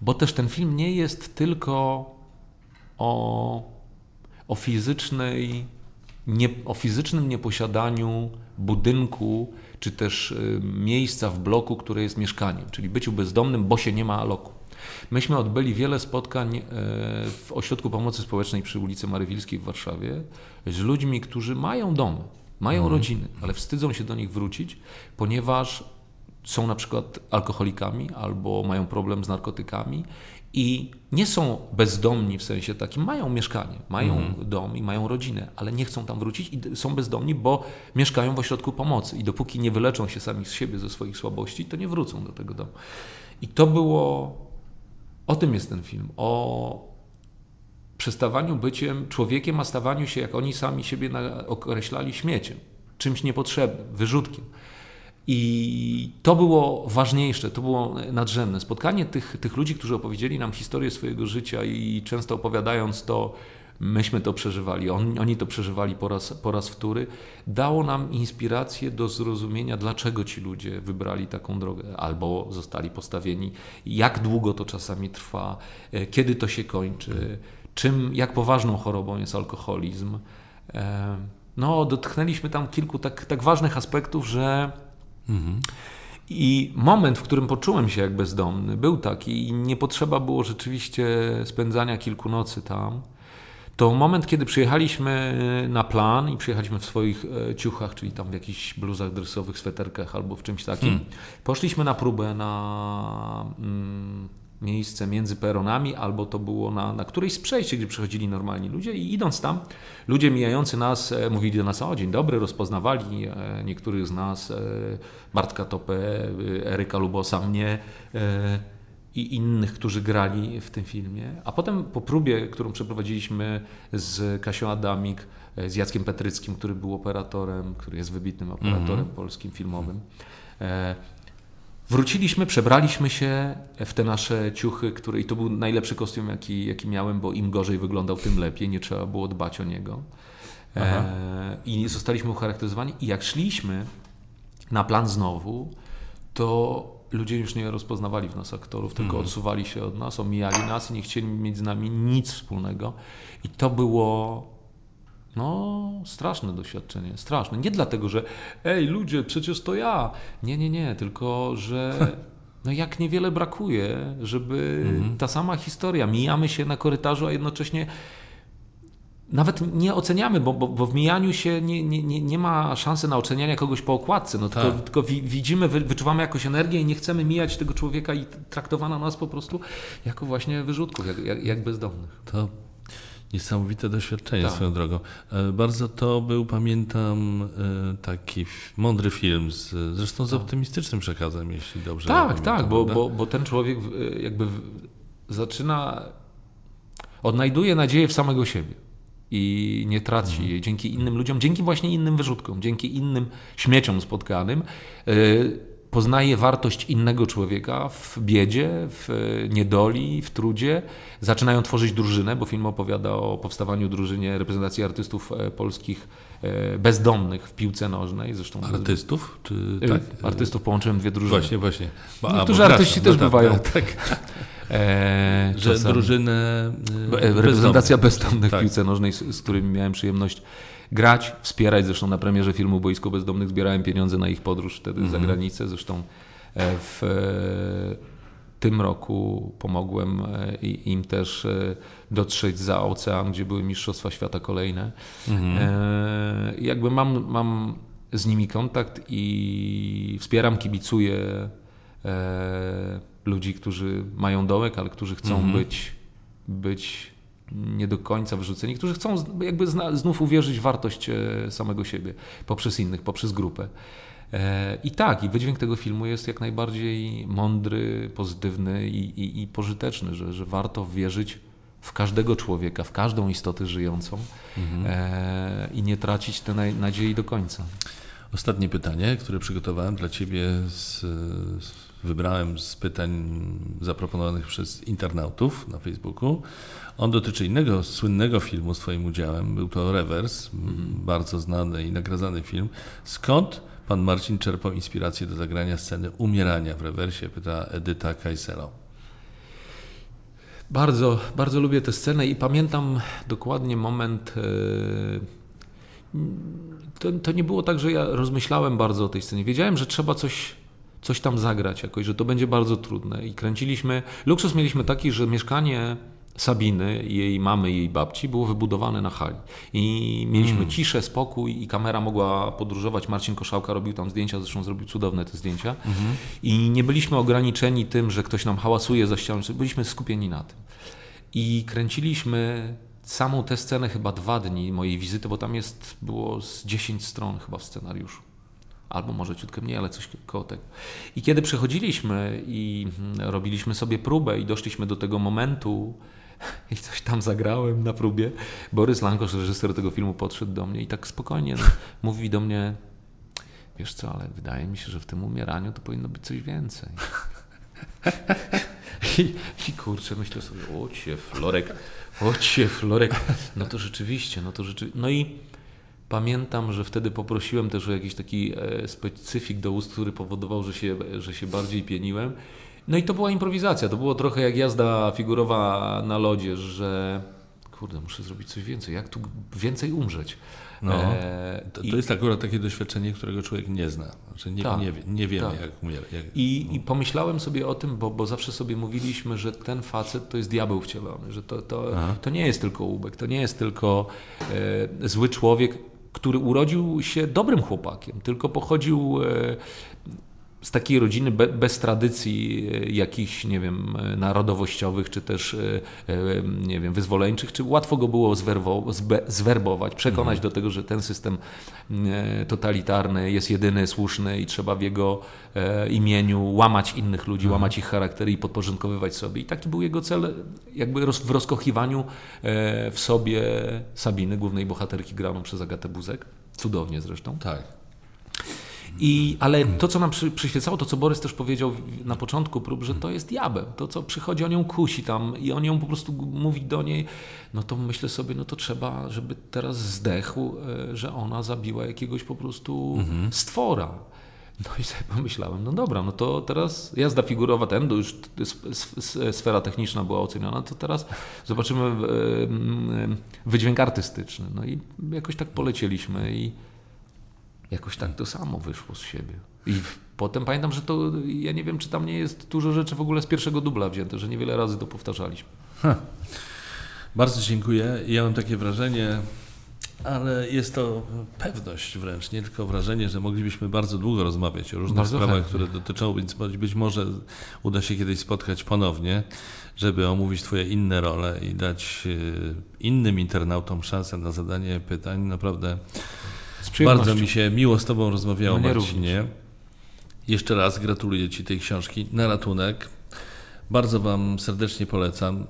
bo też ten film nie jest tylko o, o fizycznej nie, o fizycznym nieposiadaniu budynku czy też y, miejsca w bloku, które jest mieszkaniem, czyli byciu bezdomnym, bo się nie ma aloku. Myśmy odbyli wiele spotkań e, w Ośrodku Pomocy Społecznej przy ulicy Marywilskiej w Warszawie z ludźmi, którzy mają domy, mają mhm. rodziny, ale wstydzą się do nich wrócić, ponieważ są na przykład alkoholikami albo mają problem z narkotykami i nie są bezdomni w sensie takim, mają mieszkanie, mają mm. dom i mają rodzinę, ale nie chcą tam wrócić i są bezdomni, bo mieszkają w ośrodku pomocy i dopóki nie wyleczą się sami z siebie ze swoich słabości, to nie wrócą do tego domu. I to było, o tym jest ten film, o przestawaniu byciem człowiekiem, a stawaniu się, jak oni sami siebie określali, śmieciem, czymś niepotrzebnym, wyrzutkiem. I to było ważniejsze, to było nadrzędne. Spotkanie tych, tych ludzi, którzy opowiedzieli nam historię swojego życia i często opowiadając to, myśmy to przeżywali, on, oni to przeżywali po raz, po raz wtóry, dało nam inspirację do zrozumienia, dlaczego ci ludzie wybrali taką drogę albo zostali postawieni, jak długo to czasami trwa, e, kiedy to się kończy, czym, jak poważną chorobą jest alkoholizm. E, no, dotknęliśmy tam kilku tak, tak ważnych aspektów, że Mhm. I moment, w którym poczułem się jak bezdomny, był taki i nie potrzeba było rzeczywiście spędzania kilku nocy tam. To moment, kiedy przyjechaliśmy na plan i przyjechaliśmy w swoich e, ciuchach, czyli tam w jakichś bluzach dresowych, sweterkach albo w czymś takim. Hmm. Poszliśmy na próbę na mm, miejsce między peronami, albo to było na, na którejś z przejść, gdzie przychodzili normalni ludzie i idąc tam, ludzie mijający nas e, mówili do nas, o dzień dobry, rozpoznawali e, niektórych z nas, e, Bartka Topę, Eryka Lubosa, mnie i innych, którzy grali w tym filmie. A potem po próbie, którą przeprowadziliśmy z Kasią Adamik, z Jackiem Petryckim, który był operatorem, który jest wybitnym operatorem mm -hmm. polskim filmowym, Wróciliśmy, przebraliśmy się w te nasze ciuchy, które, i to był najlepszy kostium, jaki, jaki miałem, bo im gorzej wyglądał, tym lepiej, nie trzeba było dbać o niego. E, I zostaliśmy ucharakteryzowani. I jak szliśmy na plan znowu, to ludzie już nie rozpoznawali w nas aktorów, tylko mm. odsuwali się od nas, omijali nas i nie chcieli mieć z nami nic wspólnego. I to było no, straszne doświadczenie, straszne. Nie dlatego, że ej, ludzie, przecież to ja. Nie, nie, nie, tylko że [LAUGHS] no jak niewiele brakuje, żeby mhm. ta sama historia. Mijamy się na korytarzu, a jednocześnie nawet nie oceniamy, bo, bo, bo w mijaniu się nie, nie, nie ma szansy na ocenianie kogoś po okładce. No, tylko, tak. tylko widzimy, wyczuwamy jakąś energię i nie chcemy mijać tego człowieka i traktowano nas po prostu jako właśnie wyrzutków, jak, jak, jak bezdomnych. To Niesamowite doświadczenie tak. swoją drogą. E, bardzo to był, pamiętam, e, taki mądry film, z, zresztą z tak. optymistycznym przekazem, jeśli dobrze Tak, pamiętam, tak, bo, bo, bo ten człowiek jakby zaczyna, odnajduje nadzieję w samego siebie i nie traci mhm. jej dzięki innym ludziom, dzięki właśnie innym wyrzutkom, dzięki innym śmieciom spotkanym poznaje wartość innego człowieka w biedzie, w niedoli, w trudzie. Zaczynają tworzyć drużynę, bo film opowiada o powstawaniu drużynie reprezentacji artystów e, polskich e, bezdomnych w piłce nożnej. Zresztą artystów? Czy, e, tak? Artystów połączyłem dwie drużyny. Właśnie, właśnie. Bo, Niektórzy artyści też no bywają. Tak. tak. E, że drużynę. Reprezentacja bezdomnych tak. w piłce nożnej, z, z którymi miałem przyjemność grać, wspierać. Zresztą na premierze filmu Boisko Bezdomnych zbierałem pieniądze na ich podróż wtedy mm -hmm. za mhm. granicę. Zresztą e, w e, tym roku pomogłem e, im też dotrzeć za ocean, gdzie były Mistrzostwa Świata kolejne. Mhm. Jakby mam, mam z nimi kontakt i wspieram, kibicuję ludzi, którzy mają dołek, ale którzy chcą mhm. być, być nie do końca wyrzuceni, którzy chcą jakby znów uwierzyć w wartość e, samego siebie poprzez innych, poprzez grupę. E, I tak, i wydźwięk tego filmu jest jak najbardziej mądry, pozytywny i, i, i pożyteczny, że, że warto wierzyć w każdego człowieka, w każdą istotę żyjącą mhm. e, i nie tracić tej nadziei do końca. Ostatnie pytanie, które przygotowałem dla Ciebie, z, wybrałem z pytań zaproponowanych przez internautów na Facebooku. On dotyczy innego słynnego filmu z Twoim udziałem. Był to Rewers, mm. bardzo znany i nagradzany film. Skąd pan Marcin czerpał inspirację do zagrania sceny umierania w rewersie? Pyta Edyta Kajselo. Bardzo, bardzo lubię tę scenę i pamiętam dokładnie moment. E, to, to nie było tak, że ja rozmyślałem bardzo o tej scenie. Wiedziałem, że trzeba coś coś tam zagrać jakoś, że to będzie bardzo trudne. I kręciliśmy. Luksus mieliśmy taki, że mieszkanie Sabiny, jej mamy i jej babci było wybudowane na hali. I mieliśmy mm. ciszę, spokój i kamera mogła podróżować. Marcin Koszałka robił tam zdjęcia, zresztą zrobił cudowne te zdjęcia. Mm -hmm. I nie byliśmy ograniczeni tym, że ktoś nam hałasuje za ścianą, byliśmy skupieni na tym. I kręciliśmy samą tę scenę chyba dwa dni mojej wizyty, bo tam jest, było z 10 stron chyba w scenariuszu albo może ciutkę mniej, ale coś koło tego. I kiedy przechodziliśmy i mm, robiliśmy sobie próbę i doszliśmy do tego momentu, [LAUGHS] i coś tam zagrałem na próbie. Borys Lankosz, reżyser tego filmu, podszedł do mnie i tak spokojnie no, [LAUGHS] mówi do mnie, wiesz co, ale wydaje mi się, że w tym umieraniu to powinno być coś więcej. [LAUGHS] I, I kurczę, myślę sobie, ocie Florek, ocie Florek, no to rzeczywiście, no to rzeczywiście, no i Pamiętam, że wtedy poprosiłem też o jakiś taki e, specyfik do ust, który powodował, że się, że się bardziej pieniłem. No i to była improwizacja. To było trochę jak jazda figurowa na lodzie, że kurde, muszę zrobić coś więcej. Jak tu więcej umrzeć? No, e, to, to jest akurat takie doświadczenie, którego człowiek nie zna. Znaczy nie, tak, nie, wie, nie wiemy, tak. jak umiera. Jak, I, no. I pomyślałem sobie o tym, bo, bo zawsze sobie mówiliśmy, że ten facet to jest diabeł wcielony, że to, to, to nie jest tylko łubek, to nie jest tylko e, zły człowiek, który urodził się dobrym chłopakiem, tylko pochodził e, z takiej rodziny be, bez tradycji e, jakichś, nie wiem, e, narodowościowych, czy też, e, nie wiem, wyzwoleńczych, czy łatwo go było zwerwo, zbe, zwerbować, przekonać mhm. do tego, że ten system totalitarny jest jedyny, słuszny i trzeba w jego imieniu łamać innych ludzi, mhm. łamać ich charaktery i podporządkowywać sobie. I taki był jego cel, jakby w rozkochiwaniu w sobie Sabiny, głównej bohaterki graną przez Agatę Buzek. Cudownie zresztą. Tak. I, ale to, co nam przy, przyświecało, to co Borys też powiedział na początku prób, że to jest diabeł. To, co przychodzi, on ją kusi tam i on ją po prostu mówi do niej, no to myślę sobie, no to trzeba, żeby teraz zdechł, e, że ona zabiła jakiegoś po prostu mhm. stwora. No i sobie pomyślałem, no dobra, no to teraz jazda figurowa, ten, to już sfera techniczna była oceniona, to teraz zobaczymy e, wydźwięk artystyczny. No i jakoś tak polecieliśmy i jakoś tak to samo wyszło z siebie. I potem pamiętam, że to, ja nie wiem, czy tam nie jest dużo rzeczy w ogóle z pierwszego dubla wzięte, że niewiele razy to powtarzaliśmy. Ha. Bardzo dziękuję. Ja mam takie wrażenie, ale jest to pewność wręcz, nie tylko wrażenie, że moglibyśmy bardzo długo rozmawiać o różnych bardzo sprawach, chętnie. które dotyczą, więc być może uda się kiedyś spotkać ponownie, żeby omówić Twoje inne role i dać e, innym internautom szansę na zadanie pytań. Naprawdę bardzo mi się miło z Tobą rozmawiało, no Marcinie. Również. Jeszcze raz gratuluję Ci tej książki na ratunek. Bardzo Wam serdecznie polecam.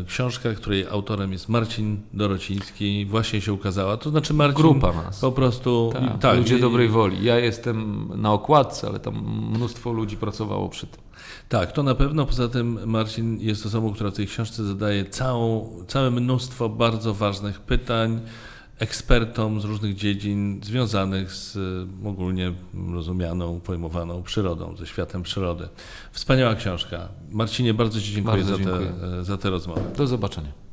Y, książka, której autorem jest Marcin Dorociński, właśnie się ukazała. To znaczy Marcin Grupa nas. po prostu... Tak, tak ludzie i, dobrej woli. Ja jestem na okładce, ale tam mnóstwo ludzi pracowało przy tym. Tak, to na pewno. Poza tym Marcin jest osobą, która w tej książce zadaje całą, całe mnóstwo bardzo ważnych pytań, ekspertom z różnych dziedzin związanych z ogólnie rozumianą, pojmowaną przyrodą, ze światem przyrody. Wspaniała książka. Marcinie, bardzo Ci dziękuję, bardzo dziękuję. Za, te, za tę rozmowę. Do zobaczenia.